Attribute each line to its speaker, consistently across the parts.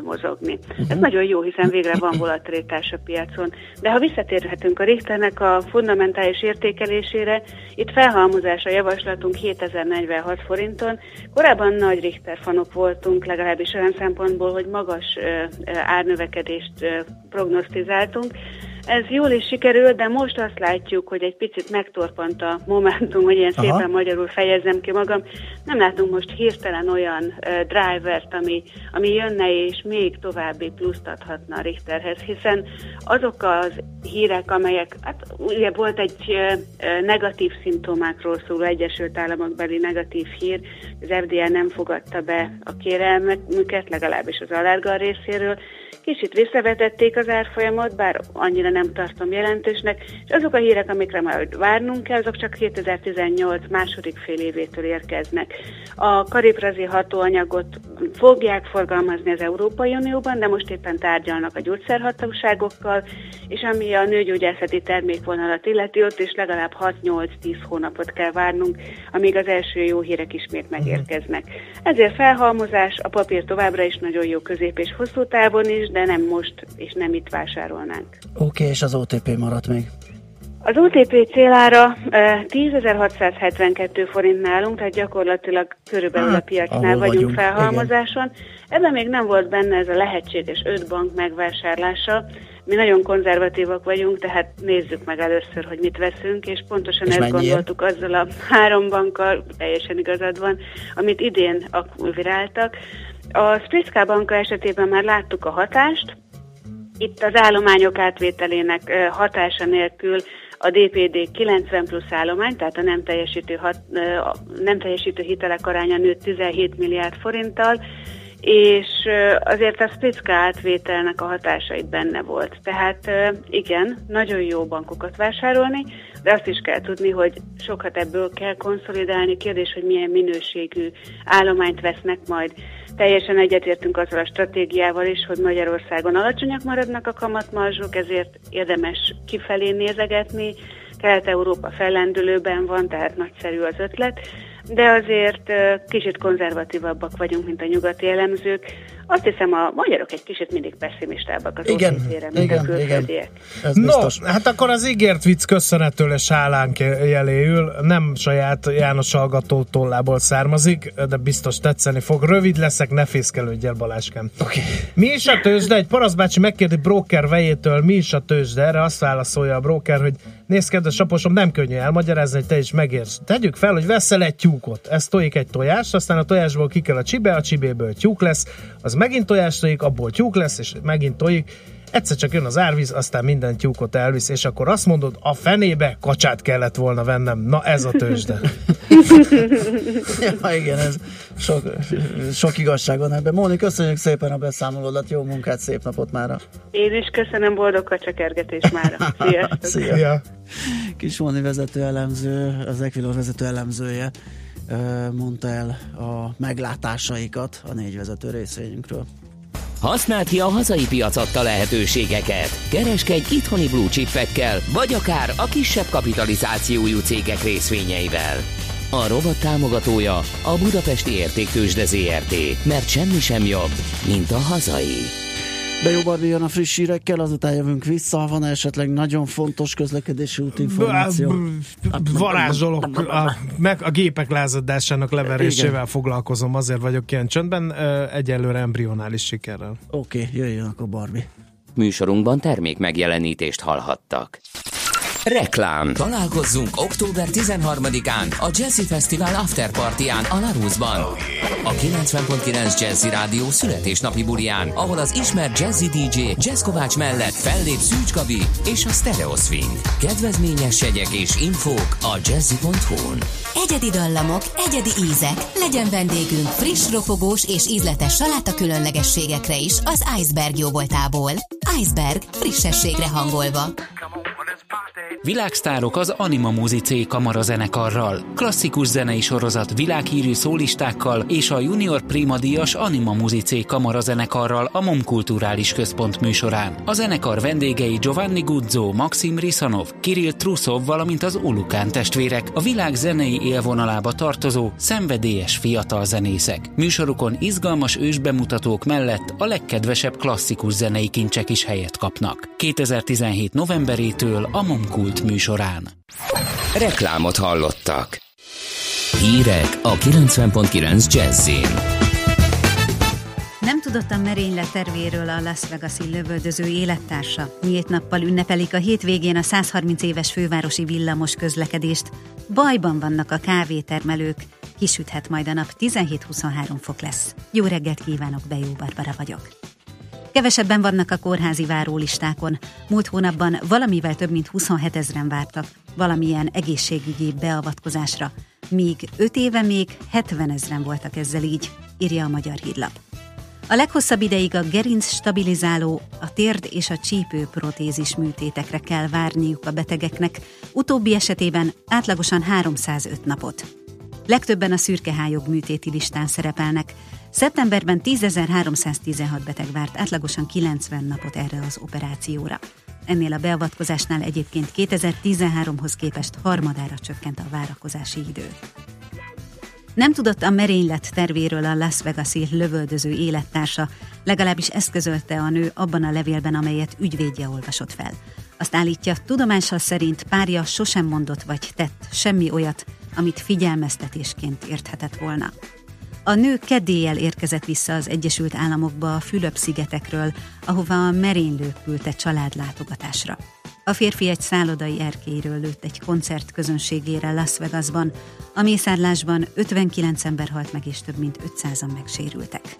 Speaker 1: mozogni. Ez nagyon jó, hiszen végre van volatilitás a piacon. De ha visszatérhetünk a Richternek a fundamentális értékelésére, itt felhalmozás a javaslatunk 7046 forinton. Korábban nagy Richter fanok voltunk, legalábbis olyan szempontból, hogy magas árnövekedést prognosztizáltunk, ez jól is sikerült, de most azt látjuk, hogy egy picit megtorpant a momentum, hogy ilyen Aha. szépen magyarul fejezem ki magam. Nem látunk most hirtelen olyan uh, drivert, ami, ami jönne és még további pluszt adhatna a Richterhez, hiszen azok az hírek, amelyek, hát ugye volt egy uh, negatív szimptomákról szóló Egyesült Államok beli negatív hír, az FDA nem fogadta be a kérelmüket, legalábbis az allerga részéről, Kicsit visszavetették az árfolyamot, bár annyira nem tartom jelentősnek, és azok a hírek, amikre majd várnunk kell, azok csak 2018 második fél évétől érkeznek. A kariprazi hatóanyagot fogják forgalmazni az Európai Unióban, de most éppen tárgyalnak a gyógyszerhatóságokkal, és ami a nőgyógyászati termékvonalat illeti, ott is legalább 6-8-10 hónapot kell várnunk, amíg az első jó hírek ismét megérkeznek. Ezért felhalmozás, a papír továbbra is nagyon jó közép és hosszú távon is, de nem most, és nem itt vásárolnánk.
Speaker 2: Oké, okay, és az OTP maradt még?
Speaker 1: Az OTP célára 10.672 forint nálunk, tehát gyakorlatilag körülbelül a hát, piacnál vagyunk, vagyunk felhalmozáson. Igen. Ebben még nem volt benne ez a lehetséges öt bank megvásárlása. Mi nagyon konzervatívak vagyunk, tehát nézzük meg először, hogy mit veszünk, és pontosan és ezt mennyiért? gondoltuk azzal a három bankkal, teljesen igazad van, amit idén akviráltak. A Spritzka banka esetében már láttuk a hatást, itt az állományok átvételének hatása nélkül a DPD 90 plusz állomány, tehát a nem teljesítő, hat, nem teljesítő hitelek aránya nőtt 17 milliárd forinttal, és azért a Spritzka átvételnek a hatása itt benne volt. Tehát igen, nagyon jó bankokat vásárolni, de azt is kell tudni, hogy sokat ebből kell konszolidálni. Kérdés, hogy milyen minőségű állományt vesznek majd. Teljesen egyetértünk azzal a stratégiával is, hogy Magyarországon alacsonyak maradnak a kamatmarzsok, ezért érdemes kifelé nézegetni. Kelet-Európa fellendülőben van, tehát nagyszerű az ötlet de azért kicsit konzervatívabbak vagyunk, mint a nyugati elemzők. Azt hiszem a magyarok egy kicsit mindig pessimistábbak az igen, OTC-re, mint igen, a külföldiek.
Speaker 3: No, biztos. hát akkor az ígért vicc köszönhetőle sálánk jeléül, nem saját János Algató tollából származik, de biztos tetszeni fog. Rövid leszek, ne fészkelődj el Baláskám.
Speaker 2: Okay.
Speaker 3: Mi is a tőzsde? Egy paraszbácsi megkérdi broker vejétől, mi is a tőzsde? Erre azt válaszolja a broker, hogy nézd, kedves aposom, nem könnyű elmagyarázni, hogy te is megérsz. Tegyük fel, hogy veszel egy tyúkot. Ez tojik egy tojás, aztán a tojásból ki kell a csibe, a csibéből tyúk lesz, az megint tojás tojik, abból tyúk lesz, és megint tojik. Egyszer csak jön az árvíz, aztán minden tyúkot elvisz, és akkor azt mondod, a fenébe kacsát kellett volna vennem. Na ez a tőzsde.
Speaker 2: ja, igen, ez sok, sok igazság van ebben. Móni, köszönjük szépen a beszámolódat, jó munkát, szép napot mára.
Speaker 1: Én is köszönöm, boldog kacsakergetés mára. Sziasztok! Szia. Szia.
Speaker 2: Kis Móni vezető elemző, az Equilor vezető elemzője mondta el a meglátásaikat a négy vezető részvényünkről.
Speaker 4: Használd ki a hazai piac adta lehetőségeket. Kereskedj itthoni blue chipekkel, vagy akár a kisebb kapitalizációjú cégek részvényeivel. A robot támogatója a Budapesti Értéktősde ZRT, mert semmi sem jobb, mint a hazai.
Speaker 2: De jó Barbi jön a friss hírekkel, azután jövünk vissza. Van esetleg nagyon fontos közlekedési útinformáció?
Speaker 3: Varázsolok, a, meg a gépek lázadásának leverésével Igen. foglalkozom, azért vagyok ilyen csöndben, egyelőre embrionális sikerrel.
Speaker 2: Oké, okay, jöjjön akkor Barbi.
Speaker 4: Műsorunkban termék megjelenítést hallhattak. Reklám. Találkozzunk október 13-án a Jazzy Festival After Partyán a Larusban. A 90.9 Jazzy Rádió születésnapi bulián, ahol az ismert Jazzy DJ Jazz Kovács mellett fellép Szűcs Gabi és a Stereo Swing. Kedvezményes jegyek és infók a jazzy.hu-n.
Speaker 5: Egyedi dallamok, egyedi ízek. Legyen vendégünk friss, ropogós és ízletes saláta különlegességekre is az Iceberg jóvoltából. Iceberg frissességre hangolva. Come on, let's party.
Speaker 6: Világsztárok az Anima Musicé kamarazenekarral, klasszikus zenei sorozat világhírű szólistákkal és a Junior Prima Díjas Anima Musicé kamarazenekarral a MOM Kulturális Központ műsorán. A zenekar vendégei Giovanni Guzzo, Maxim Risanov, Kirill Trusov, valamint az Ulukán testvérek, a világ zenei élvonalába tartozó, szenvedélyes fiatal zenészek. Műsorukon izgalmas ősbemutatók mellett a legkedvesebb klasszikus zenei kincsek is helyet kapnak. 2017 novemberétől a Momkult műsorán.
Speaker 4: Reklámot hallottak. Hírek a 90.9 Jazzin.
Speaker 7: Nem tudott a merénylet tervéről a Las Vegas-i lövöldöző élettársa. Nyílt nappal ünnepelik a hétvégén a 130 éves fővárosi villamos közlekedést. Bajban vannak a kávétermelők. Kisüthet majd a nap 17-23 fok lesz. Jó reggelt kívánok, Bejó Barbara vagyok. Kevesebben vannak a kórházi várólistákon. Múlt hónapban valamivel több mint 27 ezeren vártak valamilyen egészségügyi beavatkozásra, míg 5 éve még 70 ezeren voltak ezzel így, írja a Magyar Hírlap. A leghosszabb ideig a gerinc stabilizáló, a térd és a csípő protézis műtétekre kell várniuk a betegeknek, utóbbi esetében átlagosan 305 napot. Legtöbben a szürkehályog műtéti listán szerepelnek. Szeptemberben 10.316 beteg várt átlagosan 90 napot erre az operációra. Ennél a beavatkozásnál egyébként 2013-hoz képest harmadára csökkent a várakozási idő. Nem tudott a merénylet tervéről a Las Vegas-i lövöldöző élettársa, legalábbis ezt közölte a nő abban a levélben, amelyet ügyvédje olvasott fel. Azt állítja, tudomással szerint párja sosem mondott vagy tett semmi olyat, amit figyelmeztetésként érthetett volna. A nő kedéllyel érkezett vissza az Egyesült Államokba a Fülöp-szigetekről, ahova a merénylők küldte családlátogatásra. A férfi egy szállodai erkéről lőtt egy koncert közönségére Las Vegasban. A mészárlásban 59 ember halt meg és több mint 500-an megsérültek.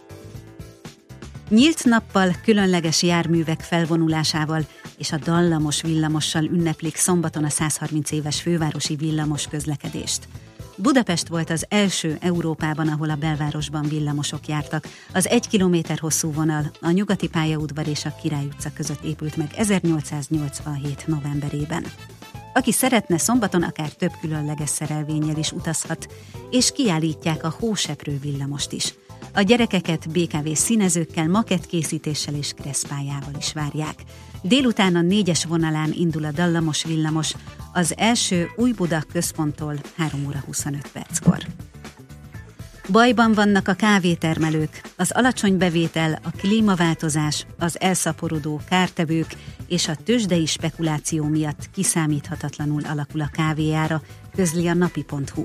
Speaker 7: Nyílt nappal, különleges járművek felvonulásával és a dallamos villamossal ünneplik szombaton a 130 éves fővárosi villamos közlekedést. Budapest volt az első Európában, ahol a belvárosban villamosok jártak. Az egy kilométer hosszú vonal a nyugati pályaudvar és a Király utca között épült meg 1887. novemberében. Aki szeretne szombaton akár több különleges szerelvényel is utazhat, és kiállítják a hóseprő villamost is. A gyerekeket BKV színezőkkel, makettkészítéssel és kreszpájával is várják. Délután a négyes vonalán indul a dallamos villamos, az első Új Buda központtól 3 óra 25 perckor. Bajban vannak a kávétermelők, az alacsony bevétel, a klímaváltozás, az elszaporodó kártevők és a tőzsdei spekuláció miatt kiszámíthatatlanul alakul a kávéjára, közli a napi.hu.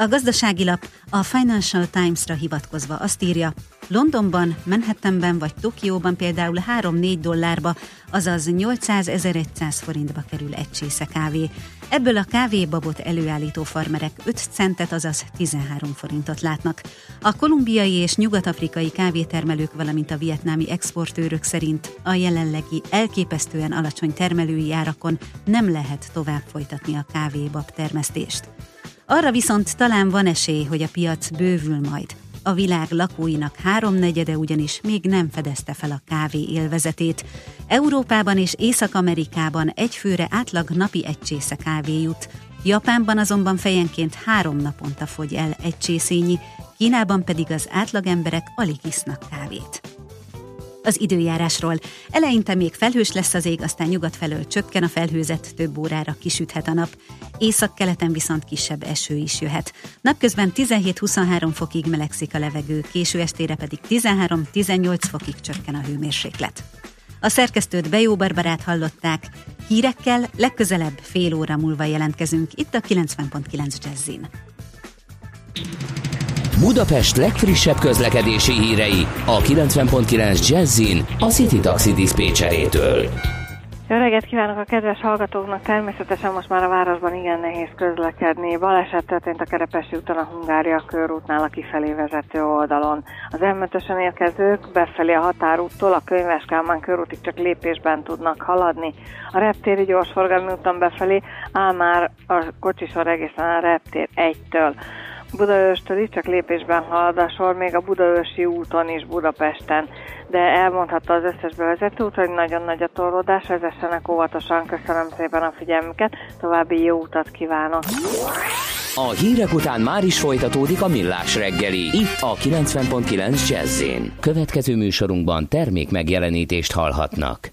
Speaker 7: A gazdasági lap a Financial Times-ra hivatkozva azt írja, Londonban, Manhattanben vagy Tokióban például 3-4 dollárba, azaz 800-1100 forintba kerül egy csésze kávé. Ebből a kávébabot előállító farmerek 5 centet, azaz 13 forintot látnak. A kolumbiai és nyugat-afrikai kávétermelők, valamint a vietnámi exportőrök szerint a jelenlegi elképesztően alacsony termelői árakon nem lehet tovább folytatni a kávébab termesztést. Arra viszont talán van esély, hogy a piac bővül majd. A világ lakóinak háromnegyede ugyanis még nem fedezte fel a kávé élvezetét. Európában és Észak-Amerikában egyfőre átlag napi egy csésze kávé jut. Japánban azonban fejenként három naponta fogy el egy csészényi, Kínában pedig az átlagemberek alig isznak kávét. Az időjárásról. Eleinte még felhős lesz az ég, aztán nyugat felől csökken a felhőzet, több órára kisüthet a nap. Észak-keleten viszont kisebb eső is jöhet. Napközben 17-23 fokig melegszik a levegő, késő estére pedig 13-18 fokig csökken a hőmérséklet. A szerkesztőt Bejó Barbarát hallották. Hírekkel legközelebb fél óra múlva jelentkezünk itt a 90.9 Jazzin.
Speaker 4: Budapest legfrissebb közlekedési hírei a 90.9 Jazzin a City Taxi Dispécsejétől.
Speaker 8: Jó reggelt kívánok a kedves hallgatóknak! Természetesen most már a városban igen nehéz közlekedni. Baleset történt a Kerepesi úton a Hungária körútnál a kifelé vezető oldalon. Az m érkezők befelé a határúttól a Könyves Kálmán körútig csak lépésben tudnak haladni. A reptéri gyorsforgalmi úton befelé áll már a kocsisor egészen a reptér 1-től. Budaörstől is csak lépésben halad a sor, még a Budaörsi úton is Budapesten, de elmondhatta az összes bevezető út, hogy nagyon nagy a torlódás, vezessenek óvatosan, köszönöm szépen a figyelmüket, további jó utat kívánok!
Speaker 4: A hírek után már is folytatódik a millás reggeli, itt a 90.9 jazz Következő műsorunkban termék megjelenítést hallhatnak.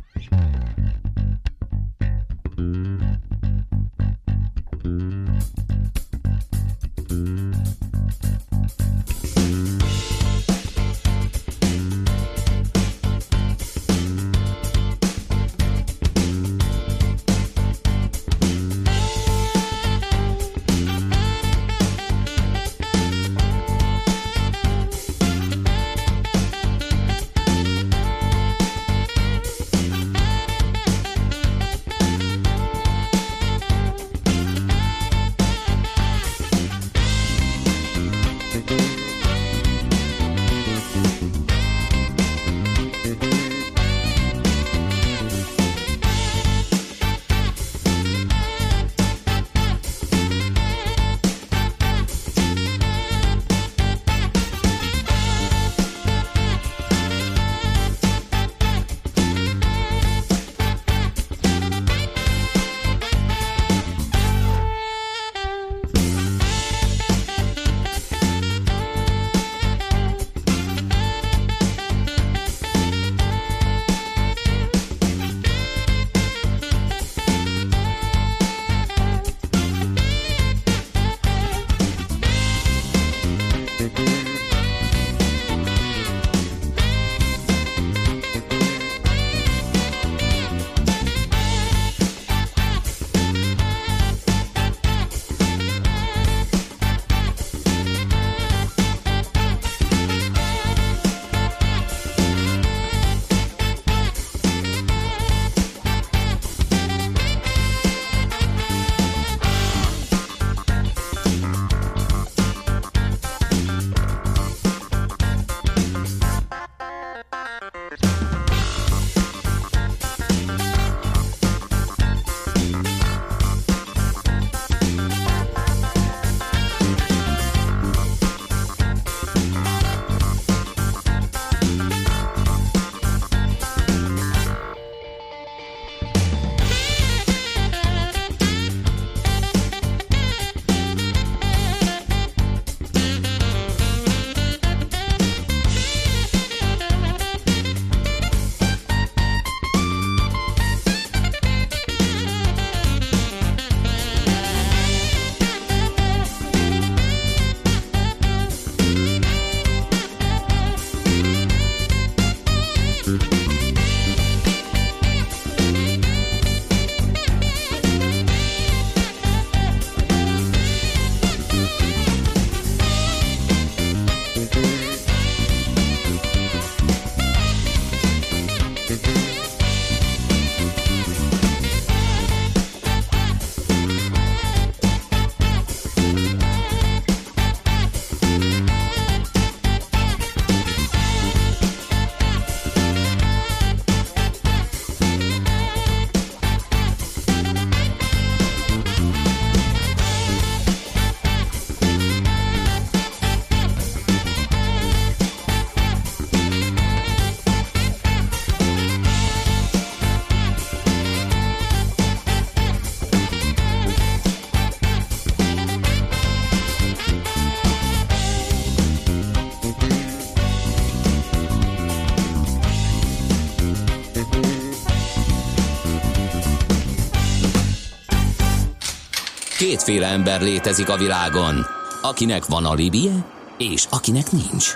Speaker 4: Kétféle ember létezik a világon, akinek van alibije, és akinek nincs.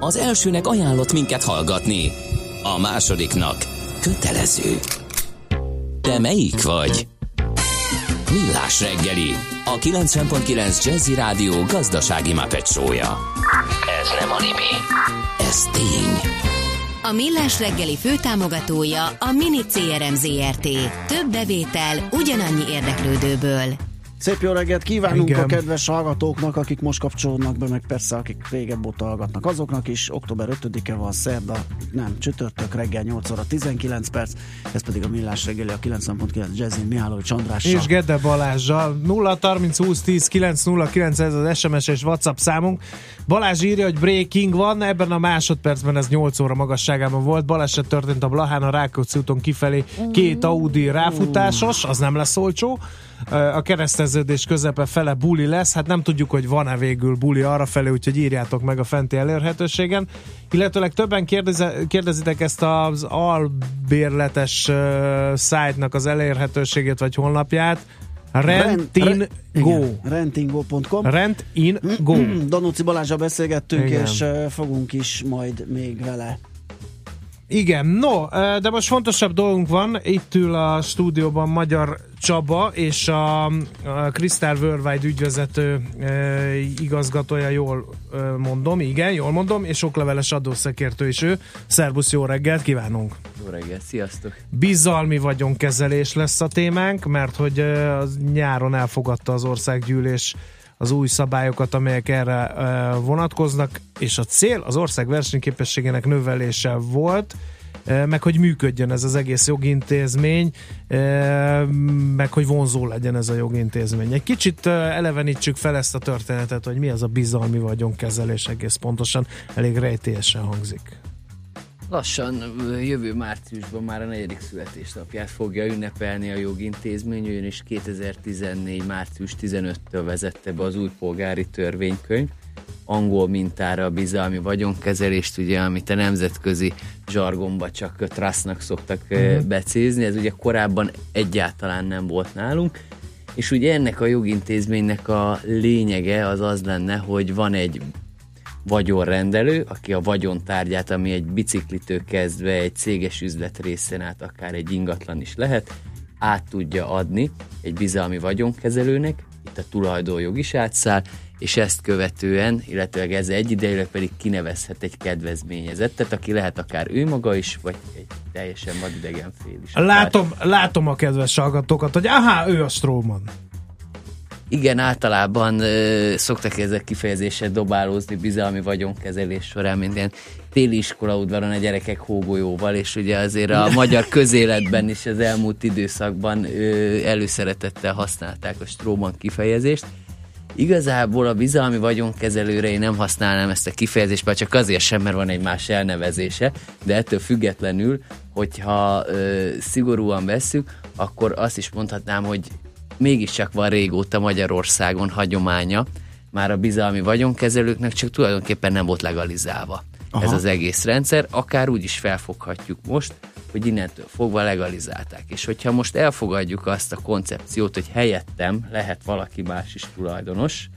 Speaker 4: Az elsőnek ajánlott minket hallgatni, a másodiknak kötelező. Te melyik vagy? Millás reggeli, a 90.9 Jazzy Rádió gazdasági mapetsója. Ez nem animi, ez tény.
Speaker 5: A Millás reggeli főtámogatója a Mini CRM Zrt. Több bevétel ugyanannyi érdeklődőből.
Speaker 2: Szép jó reggelt kívánunk Igen. a kedves hallgatóknak, akik most kapcsolódnak be, meg persze akik régebb óta hallgatnak azoknak is. Október 5-e van szerda, nem, csütörtök reggel 8 óra 19 perc, ez pedig a Millás reggeli a 90.9 Jazzin Mihály Csandrással.
Speaker 3: És Gede Balázsjal 0 30 20 10 9 0 9 ez az SMS és WhatsApp számunk. Balázs írja, hogy breaking van, ebben a másodpercben ez 8 óra magasságában volt. Baleset történt a Blahán a Rákóczi úton kifelé két Audi ráfutásos, az nem lesz olcsó a kereszteződés közepe fele buli lesz, hát nem tudjuk, hogy van-e végül buli arra felé, úgyhogy írjátok meg a fenti elérhetőségen. Illetőleg többen kérdeze, kérdezitek ezt az albérletes uh, szájtnak az elérhetőségét vagy honlapját. Rentin Go.
Speaker 2: Rentingo.com
Speaker 3: Rent in Go.
Speaker 2: Danuci Balázsa beszélgettünk, Igen. és fogunk is majd még vele
Speaker 3: igen, no, de most fontosabb dolgunk van. Itt ül a stúdióban Magyar Csaba és a, a Crystal Worldwide ügyvezető e, igazgatója, jól e, mondom, igen, jól mondom, és okleveles adószekértő is ő. Szervusz, jó reggelt, kívánunk!
Speaker 9: Jó reggelt, sziasztok!
Speaker 3: Bizalmi vagyonkezelés lesz a témánk, mert hogy e, az nyáron elfogadta az országgyűlés az új szabályokat, amelyek erre vonatkoznak, és a cél az ország versenyképességének növelése volt, meg hogy működjön ez az egész jogintézmény, meg hogy vonzó legyen ez a jogintézmény. Egy kicsit elevenítsük fel ezt a történetet, hogy mi az a bizalmi vagyonkezelés egész pontosan, elég rejtélyesen hangzik.
Speaker 9: Lassan jövő márciusban már a negyedik születésnapját fogja ünnepelni a jogintézmény, ugyanis 2014. március 15-től vezette be az új polgári törvénykönyv, angol mintára a bizalmi vagyonkezelést, ugye, amit a nemzetközi zsargomba csak trustnak szoktak uh-huh. becézni, ez ugye korábban egyáltalán nem volt nálunk, és ugye ennek a jogintézménynek a lényege az az lenne, hogy van egy vagyonrendelő, aki a vagyontárgyát, ami egy biciklitől kezdve egy céges üzlet részén át akár egy ingatlan is lehet, át tudja adni egy bizalmi vagyonkezelőnek, itt a tulajdonjog is átszáll, és ezt követően, illetve ez egyidejűleg pedig kinevezhet egy kedvezményezettet, aki lehet akár ő maga is, vagy egy teljesen vadidegen fél is.
Speaker 3: Látom, látom a kedves hallgatókat, hogy aha, ő a Stróman.
Speaker 9: Igen, általában ö, szoktak ezek kifejezéssel dobálózni bizalmi vagyonkezelés során, mint ilyen téli iskolaudvaron a gyerekek hógolyóval, és ugye azért a magyar közéletben is az elmúlt időszakban ö, előszeretettel használták a Stróman kifejezést. Igazából a bizalmi vagyonkezelőre én nem használnám ezt a kifejezést, bár csak azért sem, mert van egy más elnevezése, de ettől függetlenül, hogyha ö, szigorúan vesszük, akkor azt is mondhatnám, hogy mégiscsak van régóta Magyarországon hagyománya, már a bizalmi vagyonkezelőknek csak tulajdonképpen nem volt legalizálva Aha. ez az egész rendszer, akár úgy is felfoghatjuk most, hogy innentől fogva legalizálták. És hogyha most elfogadjuk azt a koncepciót, hogy helyettem lehet valaki más is tulajdonos,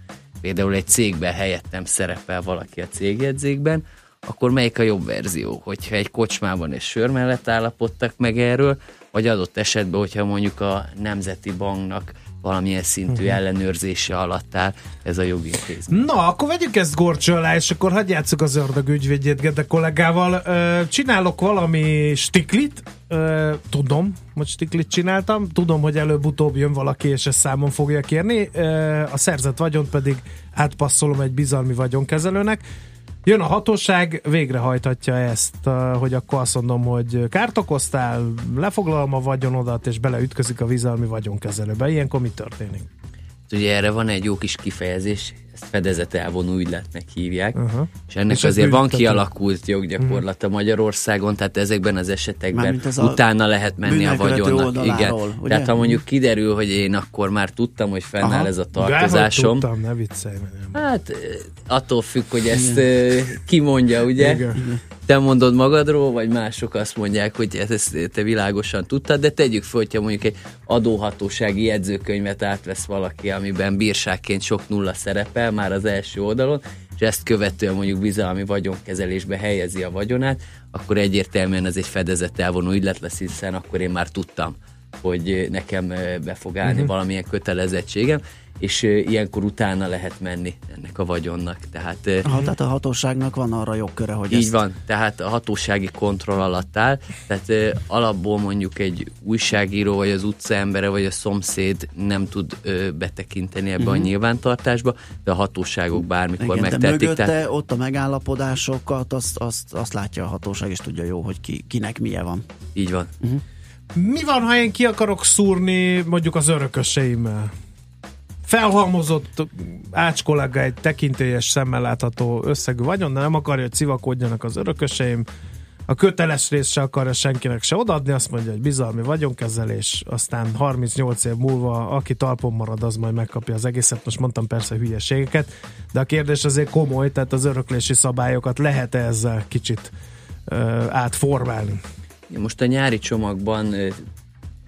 Speaker 9: például egy cégben helyettem szerepel valaki a cégjegyzékben, akkor melyik a jobb verzió? Hogyha egy kocsmában és sör mellett állapodtak meg erről, vagy adott esetben, hogyha mondjuk a Nemzeti Banknak valamilyen szintű uh-huh. ellenőrzése alatt áll ez a jogi intézmény.
Speaker 3: Na, akkor vegyük ezt gorcső alá, és akkor hagyjátszuk az ördög ügyvédjét Gede kollégával. Csinálok valami stiklit, tudom, hogy stiklit csináltam, tudom, hogy előbb-utóbb jön valaki, és ezt számon fogja kérni, a szerzett vagyont pedig átpasszolom egy bizalmi vagyonkezelőnek, Jön a hatóság, végrehajthatja ezt, hogy akkor azt mondom, hogy kárt okoztál, lefoglalom a vagyonodat, és beleütközik a vizalmi vagyonkezelőbe. Ilyenkor mi történik?
Speaker 9: Ugye erre van egy jó kis kifejezés, ezt fedezet elvonó ügyletnek hívják, uh-huh. és ennek és azért van kialakult joggyakorlata uh-huh. Magyarországon, tehát ezekben az esetekben utána lehet menni a vagyonnak. Igen. Ugye? Tehát ha mondjuk kiderül, hogy én akkor már tudtam, hogy fennáll Aha. ez a tartozásom.
Speaker 3: tudtam, ne viccelj.
Speaker 9: Hát attól függ, hogy ezt Igen. kimondja, ugye? Igen te mondod magadról, vagy mások azt mondják, hogy ezt te világosan tudtad, de tegyük fel, hogyha mondjuk egy adóhatósági jegyzőkönyvet átvesz valaki, amiben bírságként sok nulla szerepel már az első oldalon, és ezt követően mondjuk bizalmi vagyonkezelésbe helyezi a vagyonát, akkor egyértelműen ez egy fedezett elvonó ügylet lesz, hiszen akkor én már tudtam, hogy nekem be fog állni uh-huh. valamilyen kötelezettségem, és ilyenkor utána lehet menni ennek a vagyonnak. Tehát,
Speaker 2: Aha, tehát a hatóságnak van arra jogköre, hogy
Speaker 9: Így ezt... van, tehát a hatósági kontroll alatt áll, tehát alapból mondjuk egy újságíró, vagy az utcaembere, vagy a szomszéd nem tud betekinteni ebbe uh-huh. a mhm. nyilvántartásba, de a hatóságok bármikor Igen, megtették. De
Speaker 2: mögötte tehát... ott a megállapodásokat, azt, azt, azt látja a hatóság, és tudja jó, hogy ki, kinek milyen van.
Speaker 9: Így van. Uh-huh.
Speaker 3: Mi van, ha én ki akarok szúrni mondjuk az örököseimmel? felhalmozott Ács kollega egy tekintélyes szemmel látható összegű vagyon, de nem akarja, hogy civakodjanak az örököseim, a köteles részt se akarja senkinek se odaadni, azt mondja, hogy bizalmi vagyonkezelés, aztán 38 év múlva, aki talpon marad, az majd megkapja az egészet. Most mondtam persze hülyeségeket, de a kérdés azért komoly, tehát az öröklési szabályokat lehet -e ezzel kicsit uh, átformálni?
Speaker 9: Most a nyári csomagban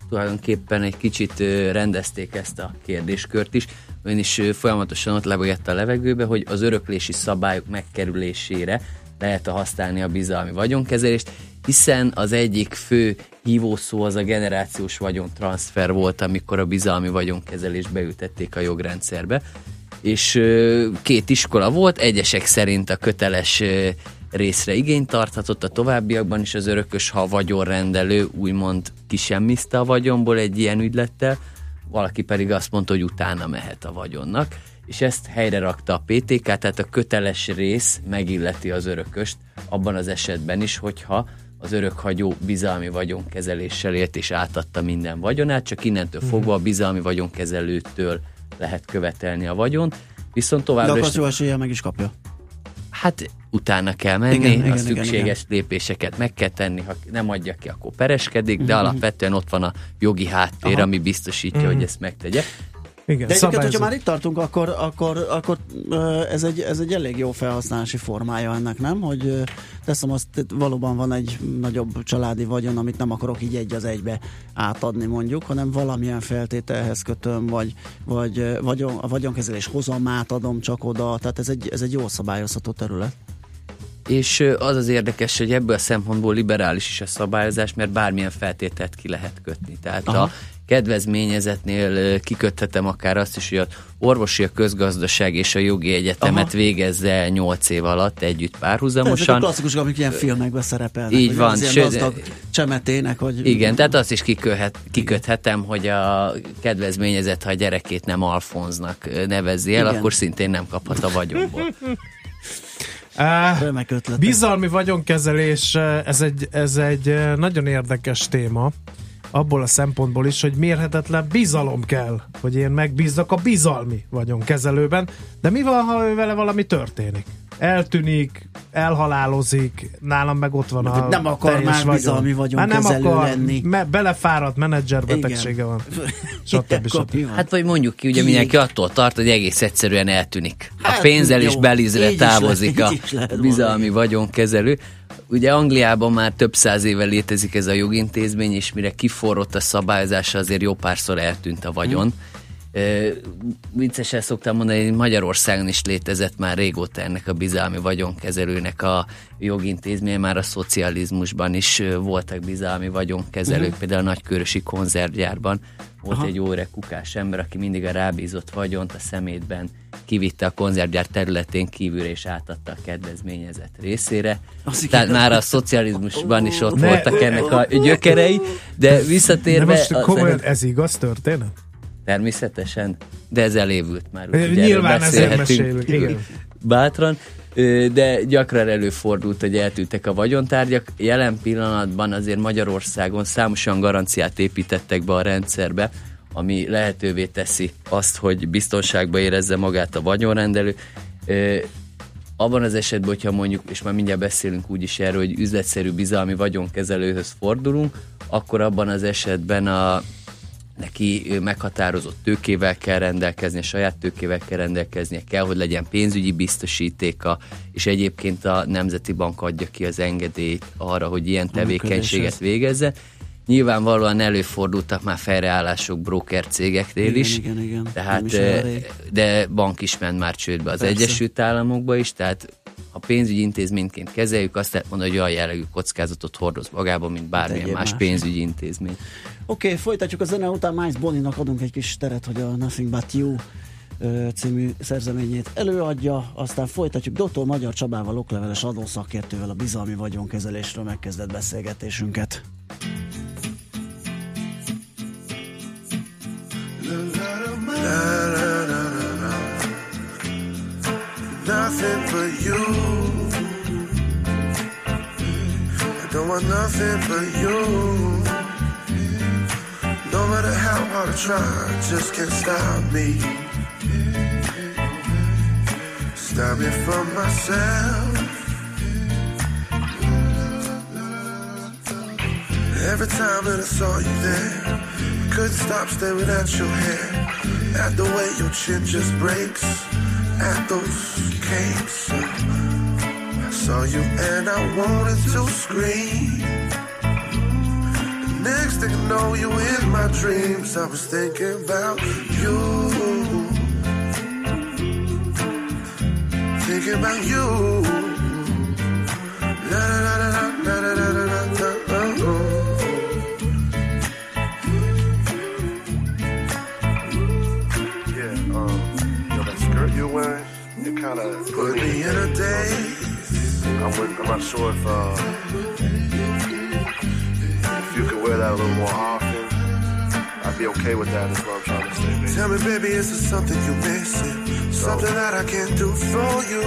Speaker 9: tulajdonképpen egy kicsit rendezték ezt a kérdéskört is. Ön is folyamatosan ott levegett a levegőbe, hogy az öröklési szabályok megkerülésére lehet használni a bizalmi vagyonkezelést, hiszen az egyik fő hívószó az a generációs vagyontranszfer volt, amikor a bizalmi vagyonkezelést beültették a jogrendszerbe. És két iskola volt, egyesek szerint a köteles részre igényt tarthatott, a továbbiakban is az örökös, ha a vagyonrendelő úgymond kisemmizte a vagyonból egy ilyen ügylettel, valaki pedig azt mondta, hogy utána mehet a vagyonnak, és ezt helyre rakta a PTK, tehát a köteles rész megilleti az örököst abban az esetben is, hogyha az örökhagyó bizalmi vagyonkezeléssel élt és átadta minden vagyonát, csak innentől mhm. fogva a bizalmi vagyonkezelőtől lehet követelni a vagyon, viszont továbbra
Speaker 2: De akkor is... meg is kapja.
Speaker 9: Hát utána kell menni, igen, a igen, szükséges igen, lépéseket meg kell tenni, ha nem adja ki, akkor pereskedik, de uh-huh. alapvetően ott van a jogi háttér, Aha. ami biztosítja, uh-huh. hogy ezt megtegye.
Speaker 2: Igen, De egyébként, hogyha már itt tartunk, akkor, akkor, akkor ez, egy, ez egy elég jó felhasználási formája ennek, nem? Hogy teszem azt, valóban van egy nagyobb családi vagyon, amit nem akarok így egy az egybe átadni mondjuk, hanem valamilyen feltételhez kötöm, vagy, vagy vagyon, a vagyonkezelés hozamát adom csak oda, tehát ez egy, ez egy jó szabályozható terület.
Speaker 9: És az az érdekes, hogy ebből a szempontból liberális is a szabályozás, mert bármilyen feltételt ki lehet kötni. Tehát Aha. a kedvezményezetnél kiköthetem akár azt is, hogy a orvosi, a közgazdaság és a jogi egyetemet Aha. végezze 8 év alatt együtt párhuzamosan. Ezek a
Speaker 2: klasszikusok, amik ilyen filmekben szerepelnek.
Speaker 9: Így van.
Speaker 2: Sőt, csemetének, hogy...
Speaker 9: Igen, tehát azt is kiköhet, kiköthetem, hogy a kedvezményezet, ha a gyerekét nem Alfonznak nevezi el, Igen. akkor szintén nem kaphat a vagyonból.
Speaker 3: Uh, bizalmi vagyonkezelés, ez egy, ez egy nagyon érdekes téma abból a szempontból is, hogy mérhetetlen bizalom kell, hogy én megbízzak a bizalmi vagyonkezelőben, de mi van, ha vele valami történik? eltűnik, elhalálozik, nálam meg ott van a
Speaker 2: Nem akar már vagyon. bizalmi vagyon hát nem akar, lenni.
Speaker 3: Me, belefáradt menedzser betegsége van. Stb.
Speaker 9: stb. Hát vagy mondjuk ki, ugye ki? mindenki attól tart, hogy egész egyszerűen eltűnik. Hát, a pénzzel jó, és belizre távozik le, a bizalmi vagyonkezelő. Ugye Angliában már több száz éve létezik ez a jogintézmény, és mire kiforrott a szabályozása, azért jó párszor eltűnt a vagyon. Hmm viccesen szoktam mondani, hogy Magyarországon is létezett már régóta ennek a bizalmi vagyonkezelőnek a jogintézménye, már a szocializmusban is voltak bizalmi vagyonkezelők, uh-huh. például a nagykörösi konzervgyárban volt Aha. egy óre kukás ember, aki mindig a rábízott vagyont a szemétben kivitte a konzervgyár területén kívülre és átadta a kedvezményezett részére. Az Tehát már a szocializmusban is ott ne, voltak ennek a gyökerei, de visszatérve... De
Speaker 3: most komolyan, ez igaz történet?
Speaker 9: Természetesen, de ez elévült már. Úgy,
Speaker 3: Nyilván ezért mesélünk, igen.
Speaker 9: Bátran, de gyakran előfordult, hogy eltűntek a vagyontárgyak. Jelen pillanatban azért Magyarországon számosan garanciát építettek be a rendszerbe, ami lehetővé teszi azt, hogy biztonságban érezze magát a vagyonrendelő. Abban az esetben, hogyha mondjuk, és már mindjárt beszélünk úgyis erről, hogy üzletszerű bizalmi vagyonkezelőhöz fordulunk, akkor abban az esetben a neki meghatározott tőkével kell rendelkezni, saját tőkével kell rendelkeznie, kell, hogy legyen pénzügyi biztosítéka, és egyébként a Nemzeti Bank adja ki az engedélyt arra, hogy ilyen tevékenységet végezze. Nyilvánvalóan előfordultak már fejreállások broker cégeknél igen, is,
Speaker 2: igen, igen.
Speaker 9: tehát, de bank is ment már csődbe az Persze. Egyesült Államokba is, tehát ha pénzügyi intézményként kezeljük, azt lehet mondani, hogy olyan jellegű kockázatot hordoz magában, mint bármilyen más, más pénzügyi intézmény.
Speaker 10: Oké, okay, folytatjuk a zene után, Miles Boninak adunk egy kis teret, hogy a Nothing But You című szerzeményét előadja, aztán folytatjuk Dr. Magyar Csabával, okleveles adószakértővel a bizalmi vagyonkezelésről megkezdett beszélgetésünket. Nothing but you. I don't want nothing but you. No matter how hard I try, just can't stop me. Stop me from myself. Every time that I saw you there, I couldn't stop staring at your hair. At the way your chin just breaks, at those capes. I saw you and I wanted to scream. Next thing I know, you in my dreams. I was thinking about you. thinking about you. La la la kind of put me in a daze. I'm, with, I'm not sure if uh, if you could wear that a little more often. I'd be okay with that. Is what I'm trying to say. Baby. Tell me, baby, is there something you're missing? Something that I can do for you.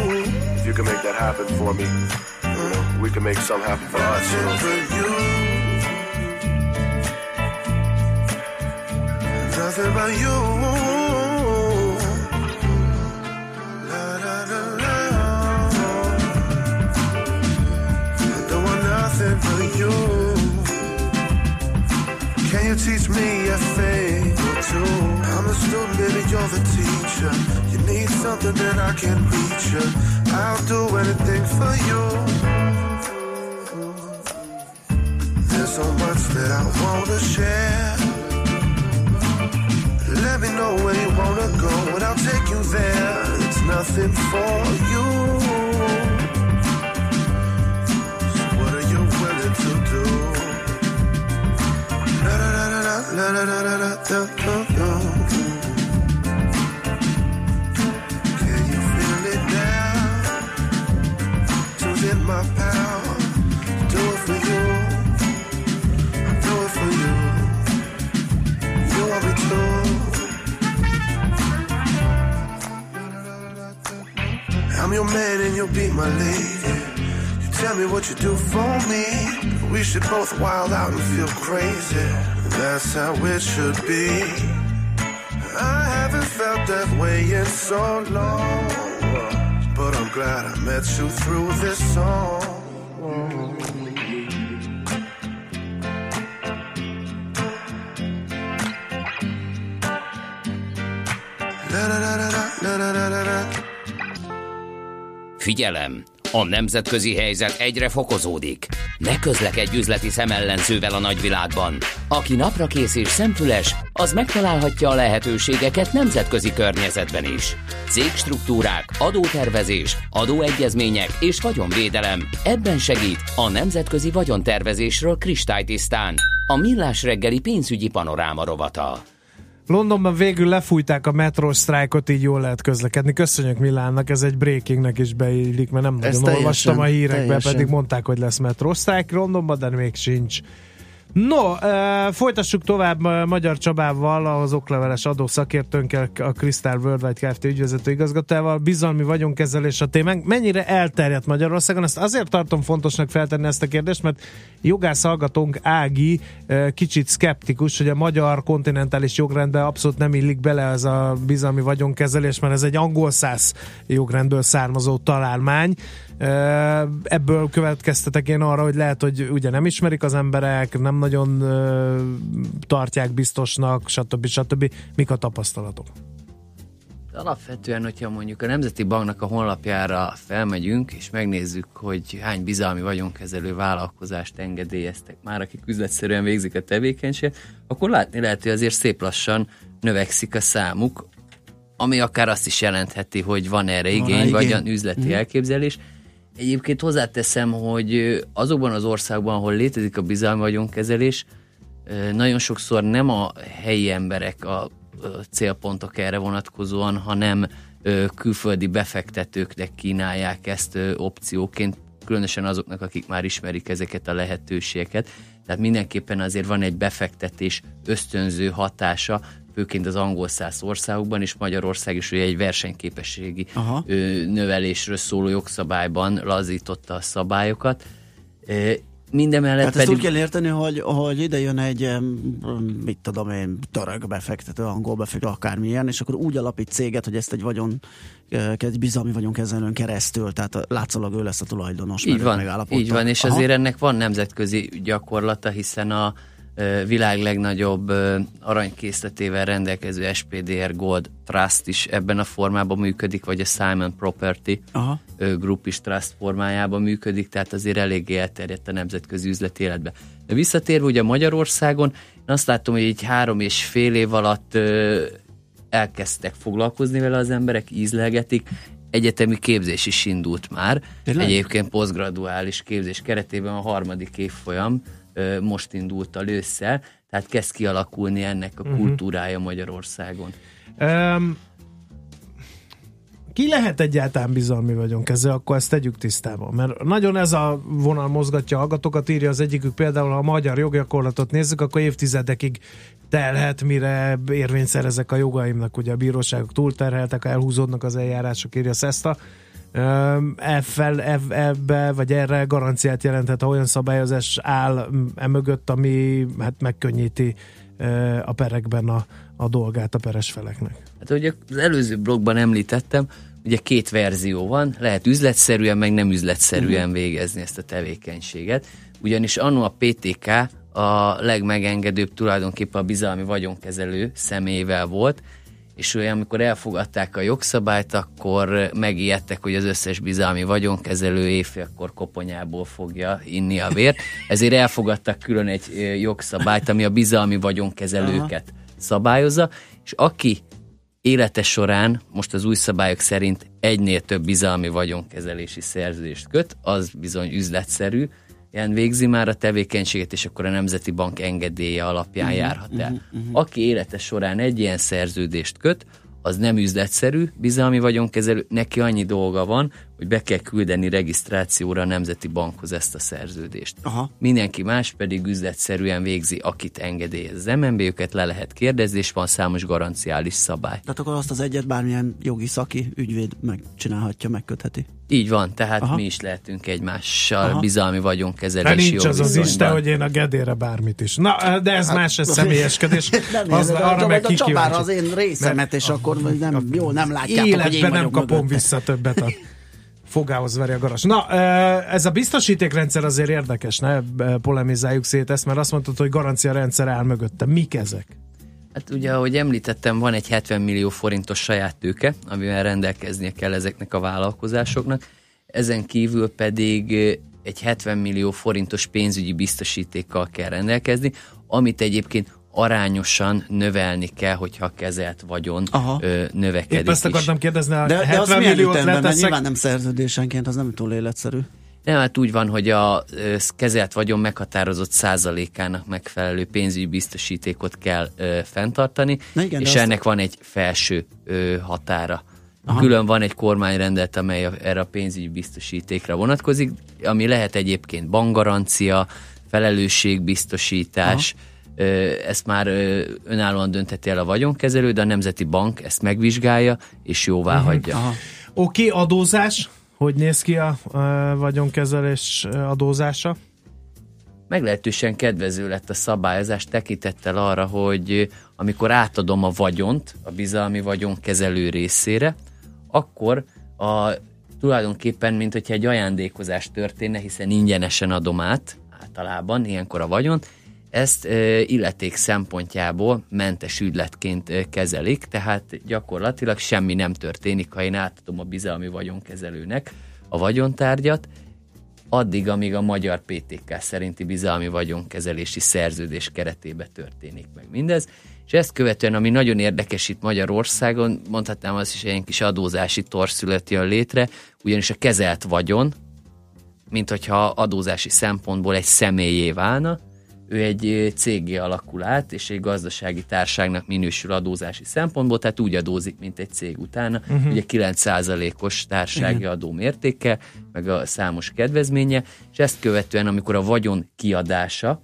Speaker 10: If you can make that happen for me, uh, we can make something happen for us. You know? For you. Nothing but you. You. Can you teach me a thing or two? I'm a student, baby, you're the teacher You need something, that I can reach you. I'll do anything for you. There's so much that I wanna share. Let me know where you wanna go, and I'll take you there. It's nothing for you. I'm your man and you'll be my lady. You tell me what you do for me. We should both wild out and feel crazy. That's how it should be. I haven't felt that way in so long. But I'm glad I met you through this song.
Speaker 4: Figyelem! A nemzetközi helyzet egyre fokozódik. Ne közlekedj üzleti szemellenzővel a nagyvilágban. Aki napra kész és szemfüles, az megtalálhatja a lehetőségeket nemzetközi környezetben is. Cégstruktúrák, adótervezés, adóegyezmények és vagyonvédelem. Ebben segít a Nemzetközi Vagyontervezésről kristálytisztán. A Millás reggeli pénzügyi panoráma rovata.
Speaker 3: Londonban végül lefújták a metro sztrájkot, így jól lehet közlekedni. Köszönjük Milánnak, ez egy breakingnek is beillik, mert nem nagyon teljesen, olvastam a hírekbe, teljesen. pedig mondták, hogy lesz metro sztrájk Londonban, de még sincs. No, uh, folytassuk tovább Magyar Csabával, az okleveles adószakértőnkkel, a Crystal Worldwide Kft. ügyvezető igazgatóval. Bizalmi vagyonkezelés a témánk. Mennyire elterjedt Magyarországon? Ezt azért tartom fontosnak feltenni ezt a kérdést, mert jogász hallgatónk Ági kicsit skeptikus, hogy a magyar kontinentális jogrendbe abszolút nem illik bele ez a bizalmi vagyonkezelés, mert ez egy angol száz jogrendből származó találmány. Ebből következtetek én arra, hogy lehet, hogy ugye nem ismerik az emberek, nem nagyon tartják biztosnak, stb. stb. Mik a tapasztalatok?
Speaker 9: Alapvetően, hogyha mondjuk a Nemzeti Banknak a honlapjára felmegyünk, és megnézzük, hogy hány bizalmi vagyonkezelő vállalkozást engedélyeztek már, akik üzletszerűen végzik a tevékenységet, akkor látni lehet, hogy azért szép lassan növekszik a számuk, ami akár azt is jelentheti, hogy van erre igény, van vagy olyan üzleti mm. elképzelés, Egyébként hozzáteszem, hogy azokban az országban, ahol létezik a bizalmi vagyonkezelés, nagyon sokszor nem a helyi emberek a célpontok erre vonatkozóan, hanem külföldi befektetőknek kínálják ezt opcióként, különösen azoknak, akik már ismerik ezeket a lehetőségeket. Tehát mindenképpen azért van egy befektetés ösztönző hatása, főként az angol száz országokban, és Magyarország is ugye egy versenyképességi Aha. növelésről szóló jogszabályban lazította a szabályokat. Mindemellett
Speaker 2: hát pedig... ezt úgy kell érteni, hogy, hogy ide jön egy, mit tudom én, török befektető, angol befektető, akármilyen, és akkor úgy alapít céget, hogy ezt egy vagyon, egy bizalmi vagyon kezelőn keresztül, tehát látszólag ő lesz a tulajdonos.
Speaker 9: Így van, így van, és Aha. azért ennek van nemzetközi gyakorlata, hiszen a világ legnagyobb aranykészletével rendelkező SPDR Gold Trust is ebben a formában működik, vagy a Simon Property Aha. Group is Trust formájában működik, tehát azért eléggé elterjedt a nemzetközi üzleti életbe. De visszatérve ugye Magyarországon, én azt látom, hogy így három és fél év alatt elkezdtek foglalkozni vele az emberek, ízlelgetik, egyetemi képzés is indult már. Tényleg? Egyébként posztgraduális képzés keretében a harmadik évfolyam most indult a ősszel, tehát kezd kialakulni ennek a uh-huh. kultúrája Magyarországon. Um,
Speaker 3: ki lehet egyáltalán bizalmi vagyonkezelő, akkor ezt tegyük tisztában. Mert nagyon ez a vonal mozgatja a hallgatókat, írja az egyikük például, ha a magyar joggyakorlatot nézzük, akkor évtizedekig telhet, mire érvényt szerezek a jogaimnak. Ugye a bíróságok túlterheltek, elhúzódnak az eljárások, írja Szeszta Effel, ebbe, vagy erre garanciát jelenthet, ha olyan szabályozás áll emögött, ami hát megkönnyíti a perekben a, a dolgát a peres feleknek.
Speaker 9: Hát ugye az előző blogban említettem, ugye két verzió van, lehet üzletszerűen, meg nem üzletszerűen uh-huh. végezni ezt a tevékenységet, ugyanis annó a PTK a legmegengedőbb tulajdonképpen a bizalmi vagyonkezelő személyével volt, és olyan, amikor elfogadták a jogszabályt, akkor megijedtek, hogy az összes bizalmi vagyonkezelő éjfélkor koponyából fogja inni a vért, ezért elfogadtak külön egy jogszabályt, ami a bizalmi vagyonkezelőket Aha. szabályozza, és aki élete során, most az új szabályok szerint egynél több bizalmi vagyonkezelési szerződést köt, az bizony üzletszerű, ilyen végzi már a tevékenységet, és akkor a Nemzeti Bank engedélye alapján uh-huh, járhat el. Uh-huh, uh-huh. Aki élete során egy ilyen szerződést köt, az nem üzletszerű bizalmi vagyonkezelő, neki annyi dolga van, hogy be kell küldeni regisztrációra a Nemzeti Bankhoz ezt a szerződést. Aha. Mindenki más pedig üzletszerűen végzi, akit engedélyez az MNB, őket le lehet kérdezni, és van számos garanciális szabály.
Speaker 2: Tehát akkor azt az egyet bármilyen jogi szaki ügyvéd megcsinálhatja, megkötheti.
Speaker 9: Így van, tehát Aha. mi is lehetünk egymással Aha. bizalmi vagyonkezelési
Speaker 3: hát nincs az az Isten, hogy én a gedére bármit is. Na, de ez hát, más, ez személyeskedés.
Speaker 2: nem, az, arra a, meg a Csabára az én részemet, és akkor nem, jó, nem látjátok, hogy én
Speaker 3: nem kapom vissza többet a fogához veri a garas. Na, ez a biztosítékrendszer azért érdekes, ne polemizáljuk szét ezt, mert azt mondtad, hogy garancia rendszer áll mögötte. Mik ezek?
Speaker 9: Hát ugye, ahogy említettem, van egy 70 millió forintos saját tőke, amivel rendelkeznie kell ezeknek a vállalkozásoknak. Ezen kívül pedig egy 70 millió forintos pénzügyi biztosítékkal kell rendelkezni, amit egyébként arányosan növelni kell, hogyha kezelt vagyon Aha. ö, növekedik Épp
Speaker 3: ezt akartam
Speaker 9: is.
Speaker 3: kérdezni, a de, 70 de milliót leteszek...
Speaker 2: Nyilván nem szerződésenként, az nem túl életszerű.
Speaker 9: Nem, hát úgy van, hogy a kezelt vagyon meghatározott százalékának megfelelő pénzügyi biztosítékot kell ö, fenntartani, igen, és ennek azt... van egy felső ö, határa. Aha. Külön van egy kormányrendelet, amely a, erre a pénzügyi biztosítékra vonatkozik, ami lehet egyébként bankgarancia, felelősségbiztosítás, Aha ezt már önállóan dönteti el a vagyonkezelő, de a Nemzeti Bank ezt megvizsgálja, és jóvá uh-huh. hagyja.
Speaker 3: Oké, okay, adózás. Hogy néz ki a, a vagyonkezelés adózása?
Speaker 9: Meglehetősen kedvező lett a szabályozás tekintettel arra, hogy amikor átadom a vagyont a bizalmi vagyonkezelő részére, akkor a, tulajdonképpen, mint hogyha egy ajándékozás történne, hiszen ingyenesen adom át általában ilyenkor a vagyont, ezt illeték szempontjából mentes ügyletként kezelik, tehát gyakorlatilag semmi nem történik, ha én átadom a bizalmi vagyonkezelőnek a vagyontárgyat, addig, amíg a magyar PTK szerinti bizalmi vagyonkezelési szerződés keretébe történik meg mindez. És ezt követően, ami nagyon érdekes itt Magyarországon, mondhatnám azt is, egy kis adózási torszület jön létre, ugyanis a kezelt vagyon, mint hogyha adózási szempontból egy személyé válna, ő egy cégé alakul át, és egy gazdasági társágnak minősül adózási szempontból, tehát úgy adózik, mint egy cég utána. Uh-huh. Ugye 9%-os társági Igen. adó mértéke, meg a számos kedvezménye, és ezt követően, amikor a vagyon kiadása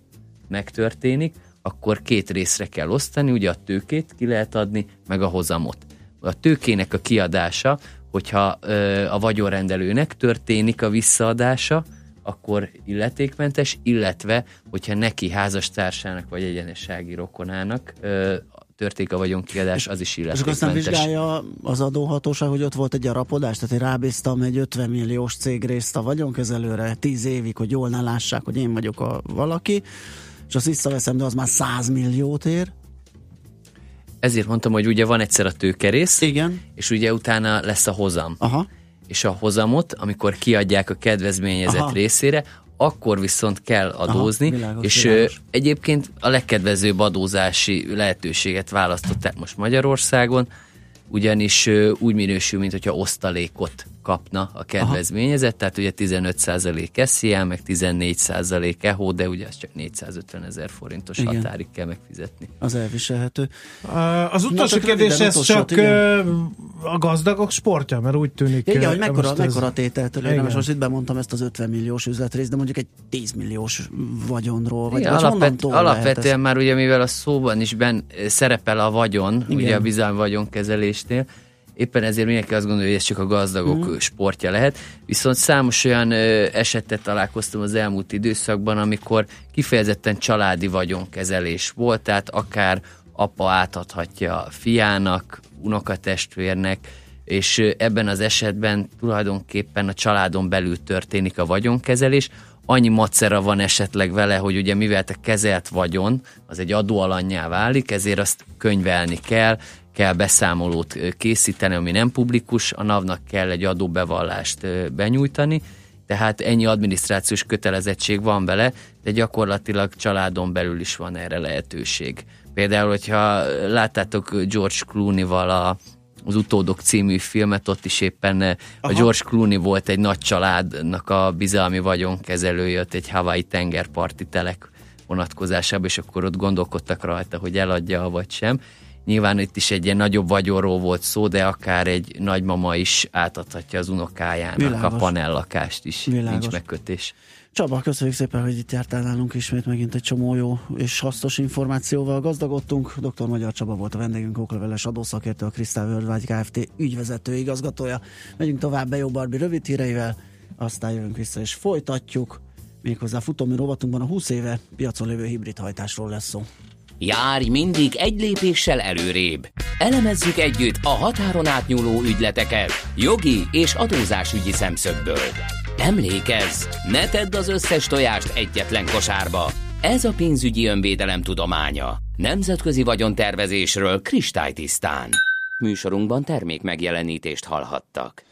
Speaker 9: megtörténik, akkor két részre kell osztani, ugye a tőkét ki lehet adni, meg a hozamot. A tőkének a kiadása, hogyha ö, a vagyonrendelőnek történik a visszaadása, akkor illetékmentes, illetve, hogyha neki házastársának vagy egyenessági rokonának ö, történik a vagyonkiadás, az is illetékmentes.
Speaker 2: És azt nem vizsgálja az adóhatóság, hogy ott volt egy arapodás, tehát én rábíztam egy 50 milliós cégrészt a vagyonkezelőre 10 évig, hogy jól ne lássák, hogy én vagyok a valaki, és azt visszaveszem, de az már 100 milliót ér.
Speaker 9: Ezért mondtam, hogy ugye van egyszer a tőkerész,
Speaker 2: Igen.
Speaker 9: és ugye utána lesz a hozam.
Speaker 2: Aha
Speaker 9: és a hozamot, amikor kiadják a kedvezményezett Aha. részére, akkor viszont kell adózni, Aha, világos, és világos. egyébként a legkedvezőbb adózási lehetőséget választották most Magyarországon, ugyanis úgy minősül, mint hogyha osztalékot kapna a kedvezményezett, Aha. tehát ugye 15% SZIA, meg 14% EHO, de ugye ez csak 450 ezer forintos igen. határig kell megfizetni.
Speaker 2: Az elviselhető.
Speaker 3: Az utolsó Na, kérdés, ez csak igen. a gazdagok sportja, mert úgy tűnik.
Speaker 2: Igen, hogy mekkora, ez... mekkora tételtől érdemes. Most itt bemondtam ezt az 50 milliós üzletrészt, de mondjuk egy 10 milliós vagyonról, vagy, igen, vagy
Speaker 9: alapvet, Alapvetően már ugye, mivel a szóban is ben szerepel a vagyon, igen. ugye a bizalmi vagyonkezelésnél, éppen ezért mindenki azt gondolja, hogy ez csak a gazdagok mm. sportja lehet. Viszont számos olyan ö, esetet találkoztam az elmúlt időszakban, amikor kifejezetten családi vagyonkezelés volt, tehát akár apa átadhatja fiának, unokatestvérnek, és ebben az esetben tulajdonképpen a családon belül történik a vagyonkezelés, annyi macera van esetleg vele, hogy ugye mivel te kezelt vagyon, az egy adóalanyjá válik, ezért azt könyvelni kell, kell beszámolót készíteni, ami nem publikus, a NAV-nak kell egy adóbevallást benyújtani, tehát ennyi adminisztrációs kötelezettség van vele, de gyakorlatilag családon belül is van erre lehetőség. Például, hogyha láttátok George Clooney-val a, az Utódok című filmet, ott is éppen Aha. a George Clooney volt egy nagy családnak a bizalmi vagyonkezelője, ott egy Hawaii tengerparti telek vonatkozásában, és akkor ott gondolkodtak rajta, hogy eladja vagy sem. Nyilván itt is egy ilyen nagyobb vagyonról volt szó, de akár egy nagymama is átadhatja az unokájának Világos. a panellakást is. Világos. Nincs megkötés.
Speaker 2: Csaba, köszönjük szépen, hogy itt jártál nálunk ismét megint egy csomó jó és hasznos információval gazdagodtunk. Dr. Magyar Csaba volt a vendégünk, okleveles adószakértő, a Krisztál Worldwide Kft. ügyvezető igazgatója. Megyünk tovább be jó Barbie rövid híreivel, aztán jövünk vissza és folytatjuk. Méghozzá futómű rovatunkban a 20 éve piacon lévő hibrid hajtásról lesz szó.
Speaker 4: Járj mindig egy lépéssel előrébb. Elemezzük együtt a határon átnyúló ügyleteket jogi és adózásügyi szemszögből. Emlékezz, ne tedd az összes tojást egyetlen kosárba. Ez a pénzügyi önvédelem tudománya. Nemzetközi vagyontervezésről kristálytisztán. Műsorunkban termék megjelenítést hallhattak.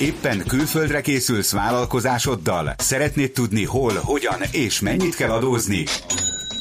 Speaker 11: Éppen külföldre készülsz vállalkozásoddal? Szeretnéd tudni hol, hogyan és mennyit kell adózni?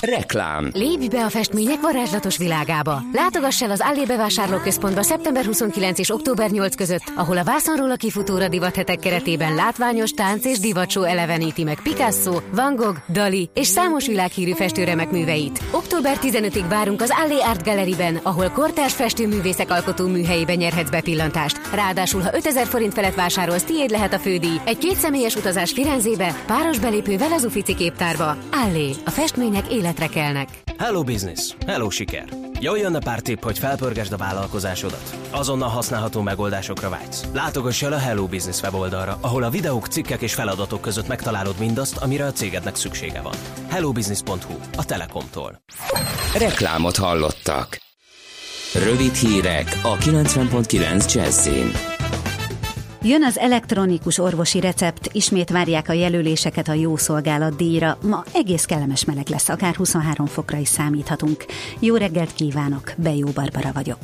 Speaker 4: Reklám.
Speaker 5: Lépj be a festmények varázslatos világába. Látogass el az Allé bevásárlóközpontba szeptember 29 és október 8 között, ahol a vászonról a kifutóra divathetek keretében látványos tánc és divatsó eleveníti meg Picasso, Van Gogh, Dali és számos világhírű festőremek műveit. Október 15-ig várunk az Allé Art Galleryben, ahol kortárs festőművészek alkotó műhelyében nyerhetsz bepillantást. Ráadásul, ha 5000 forint felett vásárolsz, tiéd lehet a fődíj. Egy kétszemélyes utazás Firenzébe, páros belépővel az Ufici képtárba. Allé, a festmények élet életre kelnek.
Speaker 12: Hello business, hello siker. Jól jönne pár tipp, hogy felpörgesd a vállalkozásodat. Azonnal használható megoldásokra vágysz. Látogass el a Hello Business weboldalra, ahol a videók, cikkek és feladatok között megtalálod mindazt, amire a cégednek szüksége van. hellobusiness.hu, a Telekomtól.
Speaker 4: Reklámot hallottak. Rövid hírek a 90.9 Jazzin.
Speaker 7: Jön az elektronikus orvosi recept, ismét várják a jelöléseket a jó szolgálat díjra. Ma egész kellemes meleg lesz, akár 23 fokra is számíthatunk. Jó reggelt kívánok, Bejó Barbara vagyok.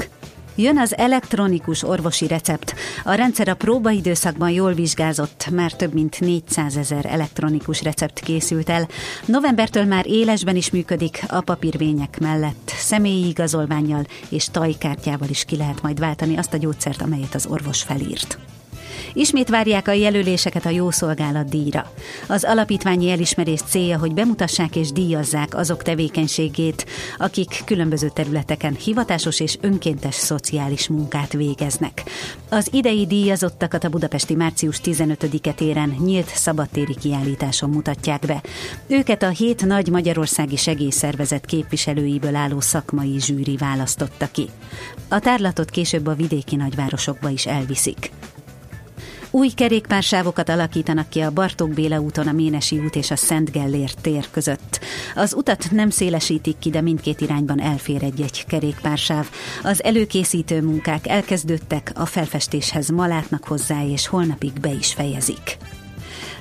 Speaker 7: Jön az elektronikus orvosi recept. A rendszer a próbaidőszakban jól vizsgázott, már több mint 400 ezer elektronikus recept készült el. Novembertől már élesben is működik, a papírvények mellett személyi igazolványjal és tajkártyával is ki lehet majd váltani azt a gyógyszert, amelyet az orvos felírt. Ismét várják a jelöléseket a jó szolgálat díjra. Az alapítványi elismerés célja, hogy bemutassák és díjazzák azok tevékenységét, akik különböző területeken hivatásos és önkéntes szociális munkát végeznek. Az idei díjazottakat a budapesti március 15-e téren nyílt szabadtéri kiállításon mutatják be. Őket a hét nagy magyarországi segélyszervezet képviselőiből álló szakmai zsűri választotta ki. A tárlatot később a vidéki nagyvárosokba is elviszik. Új kerékpársávokat alakítanak ki a Bartók Béla úton, a Ménesi út és a Szent Gellért tér között. Az utat nem szélesítik ki, de mindkét irányban elfér egy-egy kerékpársáv. Az előkészítő munkák elkezdődtek, a felfestéshez malátnak hozzá, és holnapig be is fejezik.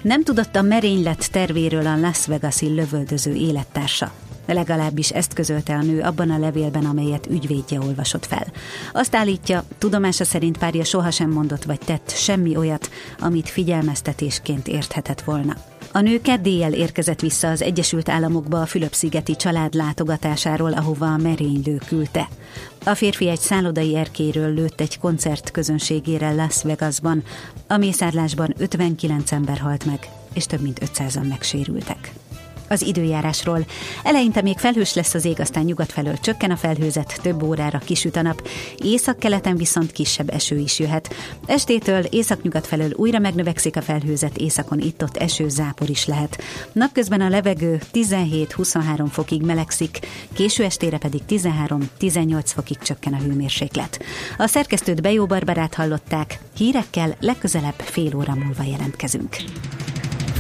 Speaker 7: Nem tudott a merénylet tervéről a Las Vegas-i lövöldöző élettársa. Legalábbis ezt közölte a nő abban a levélben, amelyet ügyvédje olvasott fel. Azt állítja, tudomása szerint párja sohasem mondott vagy tett semmi olyat, amit figyelmeztetésként érthetett volna. A nő keddéjel érkezett vissza az Egyesült Államokba a Fülöp-szigeti család látogatásáról, ahova a merénylő küldte. A férfi egy szállodai erkéről lőtt egy koncert közönségére Las Vegasban. A mészárlásban 59 ember halt meg, és több mint 500-an megsérültek. Az időjárásról. Eleinte még felhős lesz az ég, aztán nyugat felől csökken a felhőzet, több órára kisüt a nap. Északkeleten viszont kisebb eső is jöhet. Estétől északnyugat felől újra megnövekszik a felhőzet, északon itt-ott eső, zápor is lehet. Napközben a levegő 17-23 fokig melegszik, késő estére pedig 13-18 fokig csökken a hőmérséklet. A szerkesztőt Bejó Barbarát hallották, hírekkel legközelebb fél óra múlva jelentkezünk.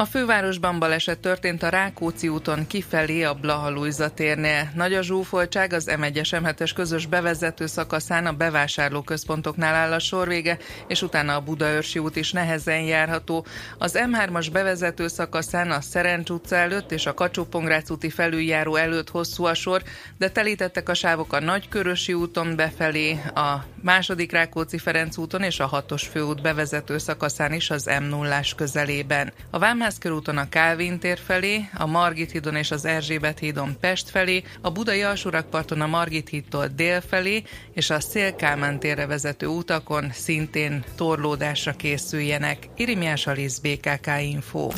Speaker 13: a fővárosban baleset történt a Rákóczi úton kifelé a Blaha térnél. Nagy a zsúfoltság az M1-es M7-es közös bevezető szakaszán a bevásárlóközpontoknál áll a sorvége, és utána a Budaörsi út is nehezen járható. Az M3-as bevezető szakaszán a Szerencs utca előtt és a kacsó úti felüljáró előtt hosszú a sor, de telítettek a sávok a Nagykörösi úton befelé, a második Rákóczi-Ferenc úton és a hatos főút bevezető szakaszán is az m 0 közelében. A Vámház Színház körúton a Kálvin tér felé, a Margit hídon és az Erzsébet hídon Pest felé, a Budai alsórakparton a Margit hídtól dél felé, és a Szél-Kálmán térre vezető utakon szintén torlódásra készüljenek. Irimiás Alisz, BKK Info.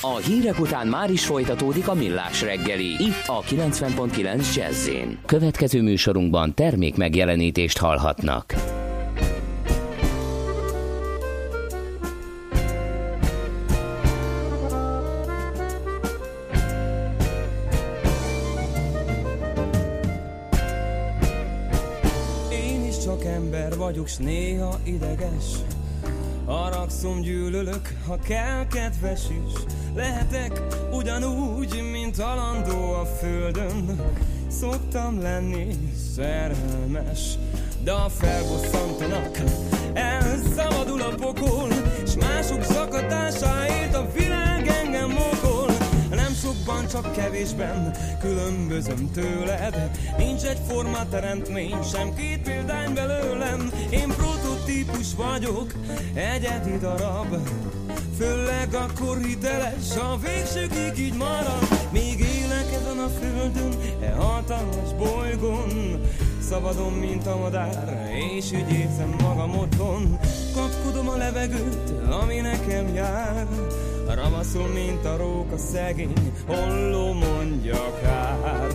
Speaker 4: A hírek után már is folytatódik a millás reggeli, itt a 90.9 jazz Következő műsorunkban termék megjelenítést hallhatnak.
Speaker 14: Néha ideges. Haragszom, gyűlölök, ha kell kedves is. Lehetek ugyanúgy, mint alandó a földön. Szoktam lenni szerelmes, de a felbosszantanak, elszabadul a pokol, s mások szakadásáért a világ engem mokol sokban, csak kevésben különbözöm tőled. Nincs egy forma teremtmény, sem két példány belőlem. Én prototípus vagyok, egyedi darab. Főleg akkor hiteles, a végsőkig így marad. Még élek ezen a földön, e hatalmas bolygón. Szabadon, mint a madár, és ügyészem magam otthon. Kapkodom a levegőt, ami nekem jár. Ravaszul, mint a róka szegény, holló mondja kár.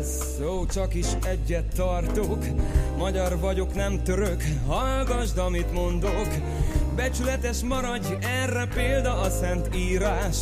Speaker 14: lesz, ó, csak is egyet tartok. Magyar vagyok, nem török, hallgasd, amit mondok. Becsületes maradj, erre példa a szent írás.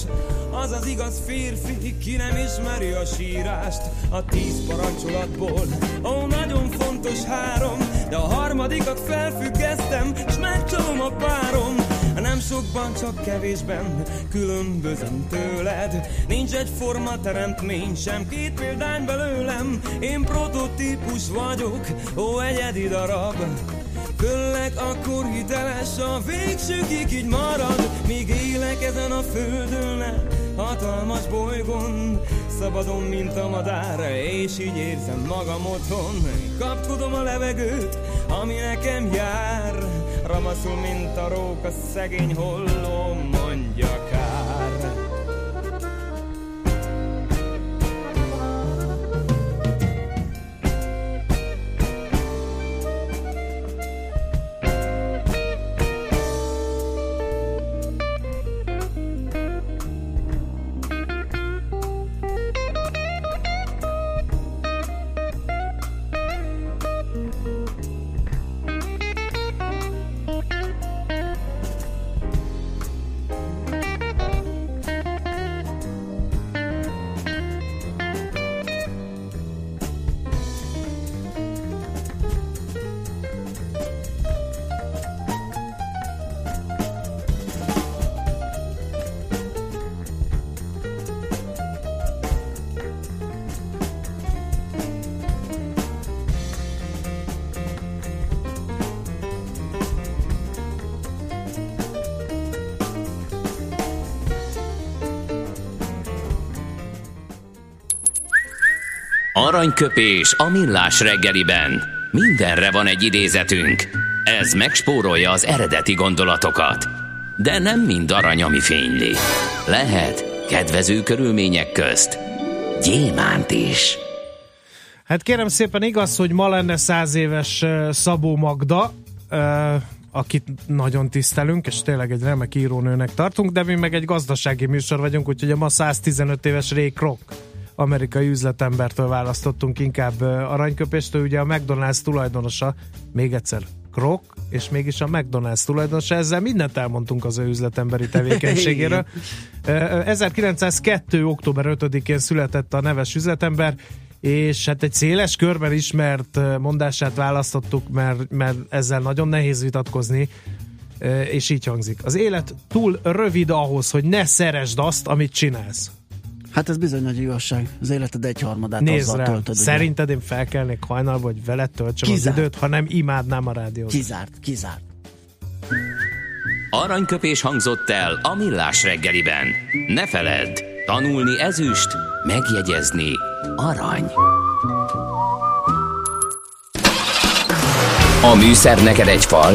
Speaker 14: Az az igaz férfi, ki nem ismeri a sírást. A tíz parancsolatból, ó, nagyon fontos három De a harmadikat felfüggesztem, s megcsalom a párom. Nem sokban, csak kevésben különbözöm tőled. Nincs egy forma teremtmény, sem két példány belőlem. Én prototípus vagyok, ó egyedi darab Föllek akkor hiteles, a végsőkig így marad. Míg élek ezen a földön, hatalmas bolygón. Szabadon, mint a madár, és így érzem magam otthon. Kapkodom a levegőt, ami nekem jár. Ramaszul, mint a róka, szegény holló, mondja
Speaker 4: Aranyköpés a millás reggeliben. Mindenre van egy idézetünk. Ez megspórolja az eredeti gondolatokat. De nem mind arany, ami fényli. Lehet kedvező körülmények közt gyémánt is.
Speaker 3: Hát kérem szépen igaz, hogy ma lenne száz éves Szabó Magda, akit nagyon tisztelünk, és tényleg egy remek írónőnek tartunk, de mi meg egy gazdasági műsor vagyunk, úgyhogy a ma 115 éves Ray Kroc amerikai üzletembertől választottunk inkább aranyköpést, ő ugye a McDonald's tulajdonosa, még egyszer Krok, és mégis a McDonald's tulajdonosa, ezzel mindent elmondtunk az ő üzletemberi tevékenységéről. 1902. október 5-én született a neves üzletember, és hát egy széles körben ismert mondását választottuk, mert, mert ezzel nagyon nehéz vitatkozni, és így hangzik. Az élet túl rövid ahhoz, hogy ne szeresd azt, amit csinálsz.
Speaker 2: Hát ez bizony nagy igazság. Az életed egyharmadát
Speaker 3: Nézd azzal rá, töltöd. Szerinted én felkelnék hajnal, vagy veled töltsem kizárt. az időt, ha nem imádnám a rádiót.
Speaker 2: Kizárt, kizárt.
Speaker 4: Aranyköpés hangzott el a millás reggeliben. Ne feledd, tanulni ezüst, megjegyezni arany. A műszer neked egy fal,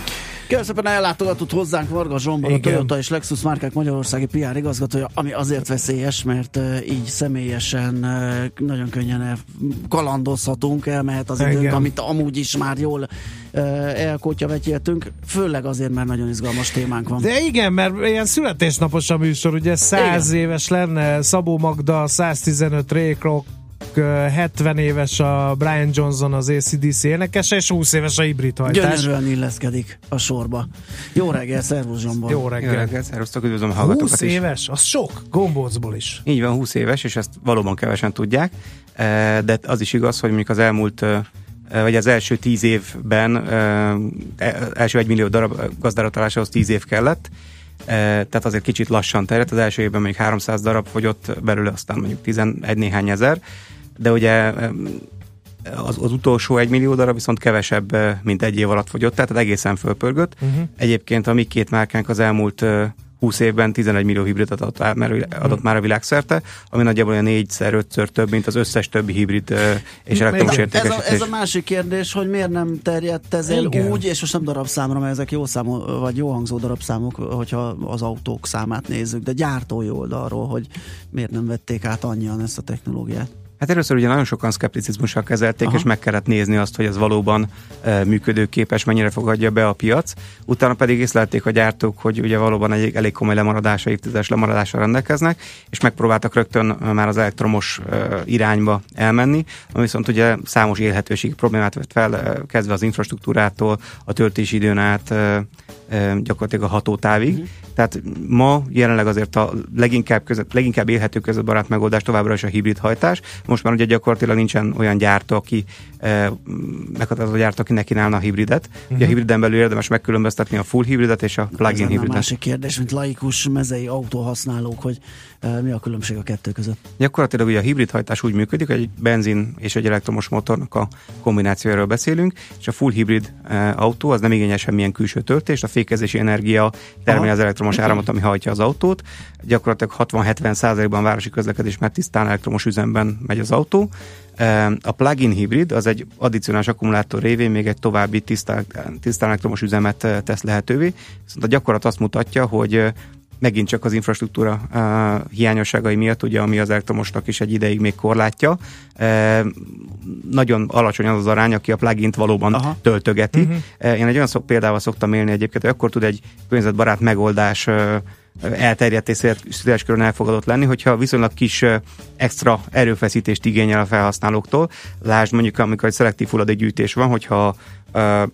Speaker 2: Kérem szépen ellátogatott hozzánk Varga Zsombor, a Toyota és Lexus márkák Magyarországi PR igazgatója, ami azért veszélyes, mert így személyesen nagyon könnyen kalandozhatunk, elmehet az időnk, amit amúgy is már jól elkótya vetjeltünk, főleg azért, mert nagyon izgalmas témánk van.
Speaker 3: De igen, mert ilyen születésnapos a műsor, ugye 100 igen. éves lenne Szabó Magda, 115 Ray Kroc, 70 éves a Brian Johnson az ACDC énekese, és 20 éves a hibrid hajtás.
Speaker 2: Gyönyörűen illeszkedik a sorba. Jó reggel, szervusz Zsombor.
Speaker 3: Jó reggel. Jó reggel,
Speaker 15: szervusztok, üdvözlöm a hallgatókat
Speaker 3: 20 éves? Az sok, gombócból is.
Speaker 15: Így van, 20 éves, és ezt valóban kevesen tudják, de az is igaz, hogy mondjuk az elmúlt vagy az első tíz évben e, első egy millió darab gazdáratálásához tíz év kellett, tehát azért kicsit lassan terjedt, az első évben még 300 darab fogyott belőle, aztán mondjuk 11 néhány ezer, de ugye az, az utolsó egy millió darab viszont kevesebb, mint egy év alatt fogyott, tehát egészen fölpörgött. Uh-huh. Egyébként a mi két márkánk az elmúlt 20 évben 11 millió hibridet adott, adott már a világszerte, ami nagyjából olyan négyszer, ötször több, mint az összes többi hibrid és elektromos értékesítés.
Speaker 2: Ez a, ez a másik kérdés, hogy miért nem terjedt ez el úgy, és most nem darabszámra, mert ezek jó számú, vagy jó hangzó darabszámok, hogyha az autók számát nézzük, de gyártói oldalról, hogy miért nem vették át annyian ezt a technológiát.
Speaker 15: Hát először ugye nagyon sokan szkepticizmussal kezelték, Aha. és meg kellett nézni azt, hogy ez valóban e, működőképes, mennyire fogadja be a piac. Utána pedig észlelték a gyártók, hogy ugye valóban egy elég komoly lemaradása, évtizedes lemaradással rendelkeznek, és megpróbáltak rögtön már az elektromos e, irányba elmenni, ami viszont ugye számos élhetőségi problémát vett fel, e, kezdve az infrastruktúrától, a töltési időn át, e, gyakorlatilag a hatótávig. Uh-huh. Tehát ma jelenleg azért a leginkább, között, leginkább élhető közöttbarát megoldás továbbra is a hibrid hajtás. Most már ugye gyakorlatilag nincsen olyan gyártó, aki eh, meghatározó gyártó, aki neki a hibridet. Uh-huh. Ugye a mhm. hibriden belül érdemes megkülönböztetni a full hibridet és a plug-in hibridet.
Speaker 2: A másik kérdés, mint laikus mezei autóhasználók, hogy eh, mi a különbség a kettő között?
Speaker 15: Gyakorlatilag ugye a hibrid hajtás úgy működik, hogy egy benzin és egy elektromos motornak a kombinációjáról beszélünk, és a full hibrid eh, autó az nem igényel semmilyen külső töltést, a fékezési energia termeli az elektromos áramot, ami hajtja az autót. Gyakorlatilag 60-70 százalékban városi közlekedés, mert tisztán elektromos üzemben megy az autó. A plug-in hibrid az egy addicionális akkumulátor révén még egy további tisztán, tisztán elektromos üzemet tesz lehetővé. Viszont a gyakorlat azt mutatja, hogy megint csak az infrastruktúra uh, hiányosságai miatt, ugye, ami az elektromosnak is egy ideig még korlátja. Uh, nagyon alacsony az az arány, aki a plugin valóban Aha. töltögeti. Uh-huh. Uh, én egy olyan szok, példával szoktam élni egyébként, hogy akkor tud egy környezetbarát megoldás uh, elterjedt és széles körön elfogadott lenni, hogyha viszonylag kis extra erőfeszítést igényel a felhasználóktól. Lásd mondjuk, amikor egy szelektív hulladékgyűjtés van, hogyha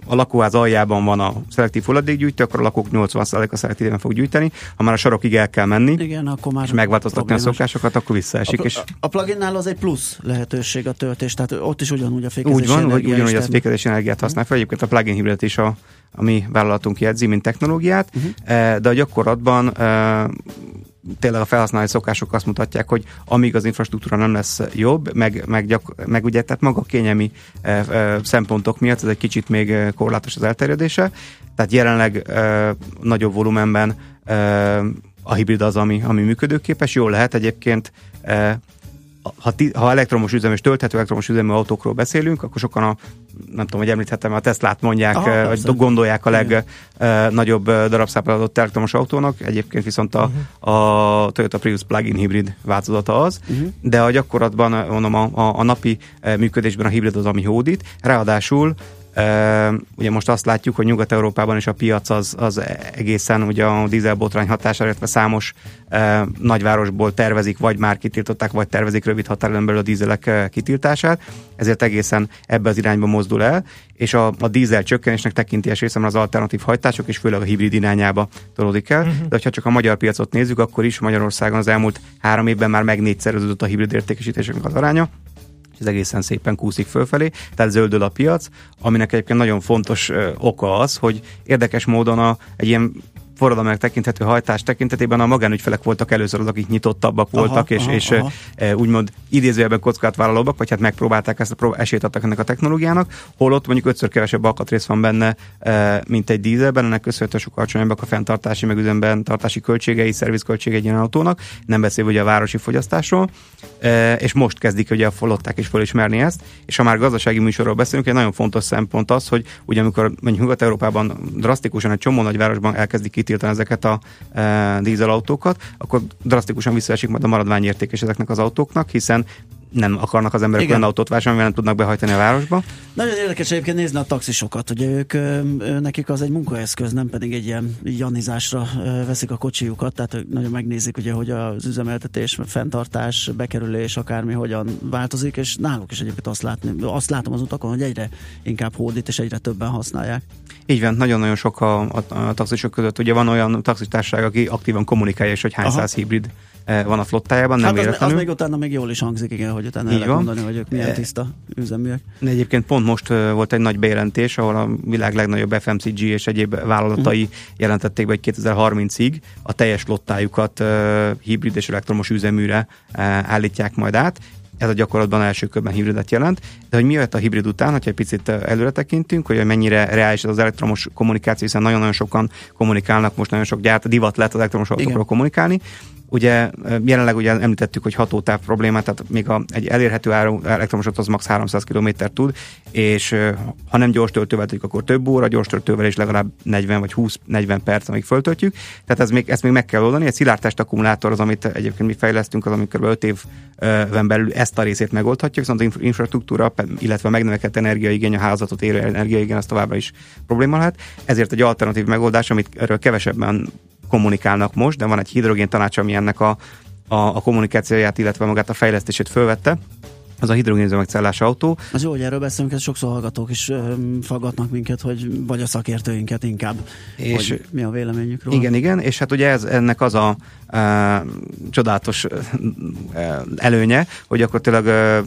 Speaker 15: a lakóház aljában van a szelektív hulladékgyűjtő, akkor a lakók 80%-a szelektíven fog gyűjteni. Ha már a sarokig el kell menni,
Speaker 2: Igen, akkor már
Speaker 15: és megváltoztatni a szokásokat, akkor visszaesik.
Speaker 2: A,
Speaker 15: és...
Speaker 2: a, pluginnál az egy plusz lehetőség a töltés, tehát ott is ugyanúgy a fékezés
Speaker 15: Úgy van, hogy ugyanúgy a fékezés energiát használ fel. Egyébként a plugin hibridet is a, a mi vállalatunk jegyzi, mint technológiát, uh-huh. de a gyakorlatban tényleg a felhasználói szokások azt mutatják, hogy amíg az infrastruktúra nem lesz jobb, meg, meg, gyak, meg ugye, tehát maga a kényelmi e, e, szempontok miatt ez egy kicsit még korlátos az elterjedése, tehát jelenleg e, nagyobb volumenben e, a hibrid az, ami, ami működőképes, jó lehet egyébként e, ha, ti, ha elektromos üzemű és tölthető elektromos üzemű autókról beszélünk, akkor sokan a, nem tudom, hogy említhetem, a Teslát mondják, Aha, vagy gondolják a legnagyobb darabszámra adott elektromos autónak, egyébként viszont a, uh-huh. a Toyota Prius plug-in hibrid változata az, uh-huh. de a gyakorlatban mondom, a, a, a napi működésben a hibrid az, ami hódít, ráadásul Ugye most azt látjuk, hogy Nyugat-Európában is a piac az, az egészen ugye a dízelbotrány hatására, illetve számos nagyvárosból tervezik, vagy már kitiltották, vagy tervezik rövid határidőn belül a dízelek kitiltását, ezért egészen ebbe az irányba mozdul el, és a, a dízel csökkenésnek tekintés részem az alternatív hajtások, és főleg a hibrid irányába tolódik el. Uh-huh. De ha csak a magyar piacot nézzük, akkor is Magyarországon az elmúlt három évben már megnégyszereződött a hibrid értékesítéseknek az aránya és ez egészen szépen kúszik fölfelé, tehát zöldül a piac, aminek egyébként nagyon fontos ö, oka az, hogy érdekes módon a, egy ilyen forradalmának tekinthető hajtás tekintetében a magánügyfelek voltak először az, akik nyitottabbak voltak, aha, és, aha, és aha. E, úgymond idézőjelben kockázatvállalóbbak, vagy hát megpróbálták ezt a prób- esélyt adtak ennek a technológiának, holott mondjuk ötször kevesebb alkatrész van benne, e, mint egy dízelben, ennek köszönhetően sokkal alacsonyabbak a fenntartási, meg üzemben tartási költségei, szervizköltségei egy ilyen autónak, nem beszélve ugye a városi fogyasztásról, e, és most kezdik ugye a flották is felismerni ezt, és ha már gazdasági műsorról beszélünk, egy nagyon fontos szempont az, hogy ugye amikor mondjuk Nyugat-Európában drasztikusan egy csomó nagyvárosban elkezdik kitiltani ezeket a e, dízelautókat, akkor drasztikusan visszaesik majd a maradványérték ezeknek az autóknak, hiszen nem akarnak az emberek olyan autót vásárolni, nem tudnak behajtani a városba.
Speaker 2: Nagyon érdekes egyébként nézni a taxisokat, ugye ők, nekik az egy munkaeszköz, nem pedig egy ilyen janizásra veszik a kocsijukat, tehát ők nagyon megnézik, ugye, hogy az üzemeltetés, fenntartás, bekerülés, akármi hogyan változik, és náluk is egyébként azt, látni, azt látom az utakon, hogy egyre inkább hódít, és egyre többen használják.
Speaker 15: Így van, nagyon-nagyon sok a, a, a taxisok között. Ugye van olyan taxistárság, aki aktívan kommunikálja, és hogy hány Aha. száz hibrid van a flottájában, nem hát
Speaker 2: az, az még utána még jól is hangzik, igen, hogy utána el mondani, hogy ők milyen eh, tiszta üzeműek.
Speaker 15: Egyébként pont most eh, volt egy nagy bejelentés, ahol a világ legnagyobb FMCG és egyéb vállalatai uh-huh. jelentették be, hogy 2030-ig a teljes flottájukat hibrid és elektromos üzeműre állítják majd át, ez a gyakorlatban első körben hibridet jelent, de hogy mi jött a hibrid után, hogyha egy picit előre tekintünk, hogy mennyire reális az elektromos kommunikáció, hiszen nagyon-nagyon sokan kommunikálnak, most nagyon sok gyárt, divat lett az elektromos autókról kommunikálni, Ugye jelenleg ugye említettük, hogy hatótáv problémát, tehát még a, egy elérhető áru elektromos az max 300 km tud, és ha nem gyors töltővel töltjük, akkor több óra, gyors töltővel is legalább 40 vagy 20-40 perc, amíg föltöltjük. Tehát ez még, ezt még meg kell oldani. Egy szilárdtest akkumulátor az, amit egyébként mi fejlesztünk, az, amikor 5 évben belül ezt a részét megoldhatja, viszont az infrastruktúra, illetve a megnövekedett energiaigény, a házatot érő energiaigény, az továbbra is probléma lehet. Ezért egy alternatív megoldás, amit erről kevesebben kommunikálnak most, de van egy hidrogén tanács, ami ennek a, a, a kommunikációját, illetve magát a fejlesztését fölvette, az a hidrogénüzemekcellás autó.
Speaker 2: Az jó, hogy erről beszélünk, ez sokszor hallgatók is ö, faggatnak minket, hogy vagy a szakértőinket inkább, és hogy mi a véleményük róla.
Speaker 15: Igen, igen, és hát ugye ez, ennek az a e, csodálatos e, előnye, hogy akkor tényleg e,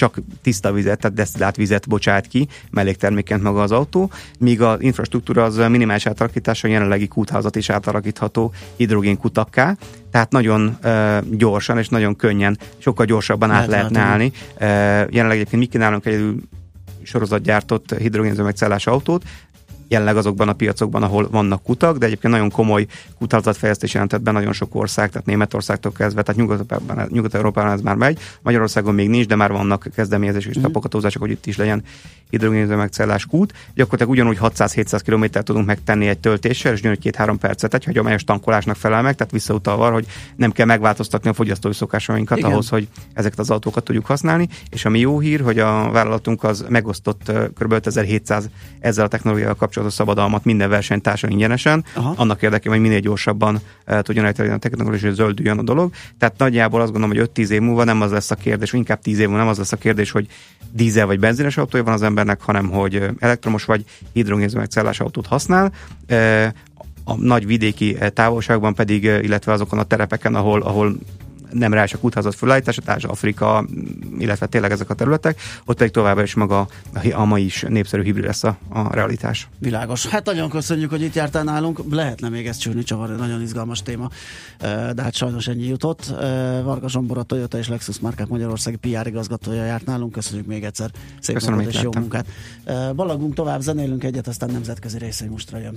Speaker 15: csak tiszta vizet, tehát desztillált vizet bocsát ki, mellékterméként maga az autó, míg az infrastruktúra az minimális átalakítása jelenlegi kútházat is átalakítható hidrogén kutakká, tehát nagyon uh, gyorsan és nagyon könnyen, sokkal gyorsabban át lehetne állni. Uh, jelenleg egyébként mi kínálunk egy sorozatgyártott hidrogénzömegcellás autót, jelenleg azokban a piacokban, ahol vannak kutak, de egyébként nagyon komoly kutatásfejlesztés jelentett be nagyon sok ország, tehát Németországtól kezdve, tehát Nyugat-Európában, Nyugat-Európában ez már megy, Magyarországon még nincs, de már vannak kezdeményezések és mm. tapogatózások, hogy itt is legyen hidrogénüzemegcellás kút. Gyakorlatilag ugyanúgy 600-700 km tudunk megtenni egy töltéssel, és ugyanúgy két-három percet, egy hagyományos tankolásnak felel meg, tehát visszautalva, hogy nem kell megváltoztatni a fogyasztói szokásainkat Igen. ahhoz, hogy ezeket az autókat tudjuk használni. És ami jó hír, hogy a vállalatunk az megosztott kb. 5700 ezzel a technológiával kapcsolatos szabadalmat minden versenytársa ingyenesen, Aha. annak érdekében, hogy minél gyorsabban uh, tudjon elterjedni a technológia, hogy zöldüljön a dolog. Tehát nagyjából azt gondolom, hogy 5-10 év múlva nem az lesz a kérdés, inkább 10 év múlva nem az lesz a kérdés, hogy dízel vagy benzines autója van az embernek, hanem hogy elektromos vagy hidrogénzömegcellás autót használ. A nagy vidéki távolságban pedig, illetve azokon a terepeken, ahol, ahol nem rá a útházat fölállítása, tehát Afrika, illetve tényleg ezek a területek, ott pedig továbbra is maga a mai is népszerű hibrid lesz a, a realitás.
Speaker 2: Világos. Hát nagyon köszönjük, hogy itt jártál nálunk. Lehetne még ezt csúrni csavar, nagyon izgalmas téma, de hát sajnos ennyi jutott. Varga Zsombor, a Toyota és Lexus márkák Magyarországi PR igazgatója járt nálunk. Köszönjük még egyszer. Szép Köszönöm, és jó munkát. Balagunk tovább, zenélünk egyet, aztán nemzetközi részei most jön.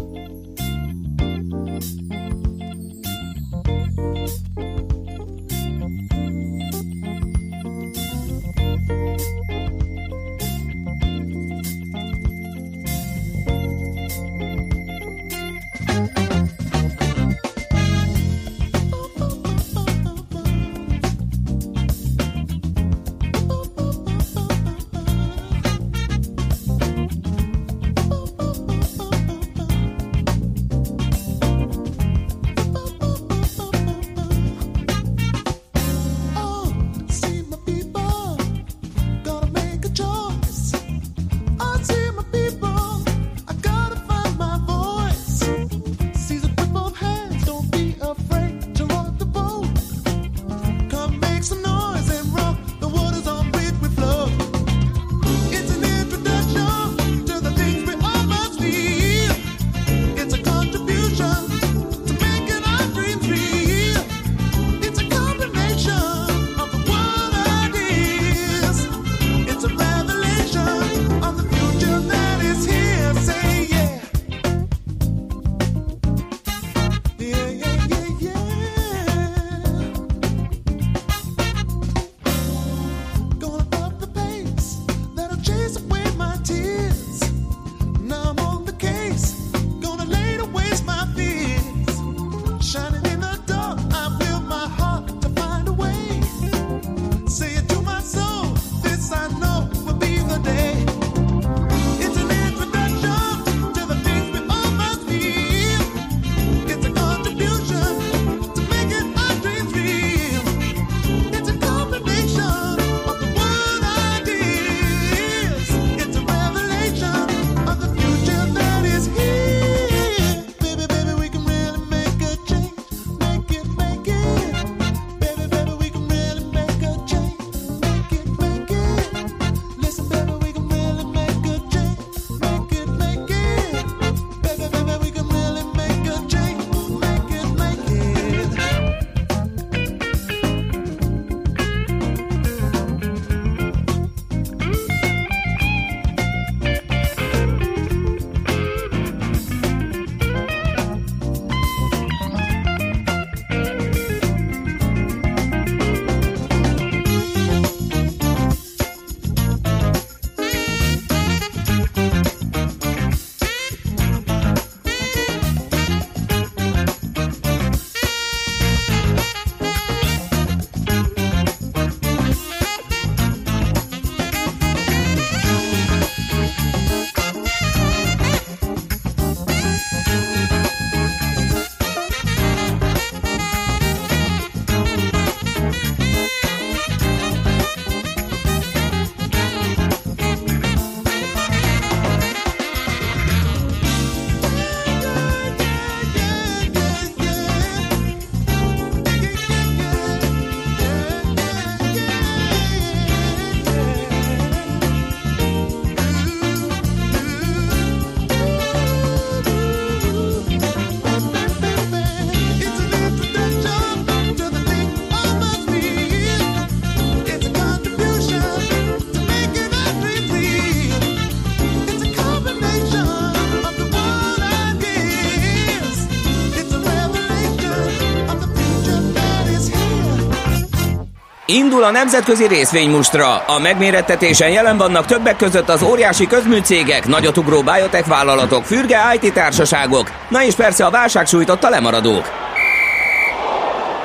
Speaker 4: Indul a nemzetközi részvénymustra. A megmérettetésen jelen vannak többek között az óriási közműcégek, nagyotugró biotech vállalatok, fürge IT társaságok, na és persze a válság sújtotta lemaradók.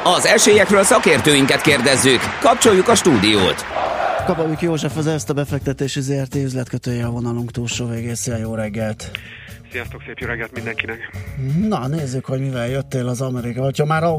Speaker 4: Az esélyekről szakértőinket kérdezzük. Kapcsoljuk a stúdiót.
Speaker 2: Kababik József az ezt a befektetési ZRT üzletkötője a vonalunk túlsó végészél. Jó reggelt!
Speaker 16: Sziasztok, szép jó reggelt mindenkinek!
Speaker 2: Na, nézzük, hogy mivel jöttél az Amerika. Ha már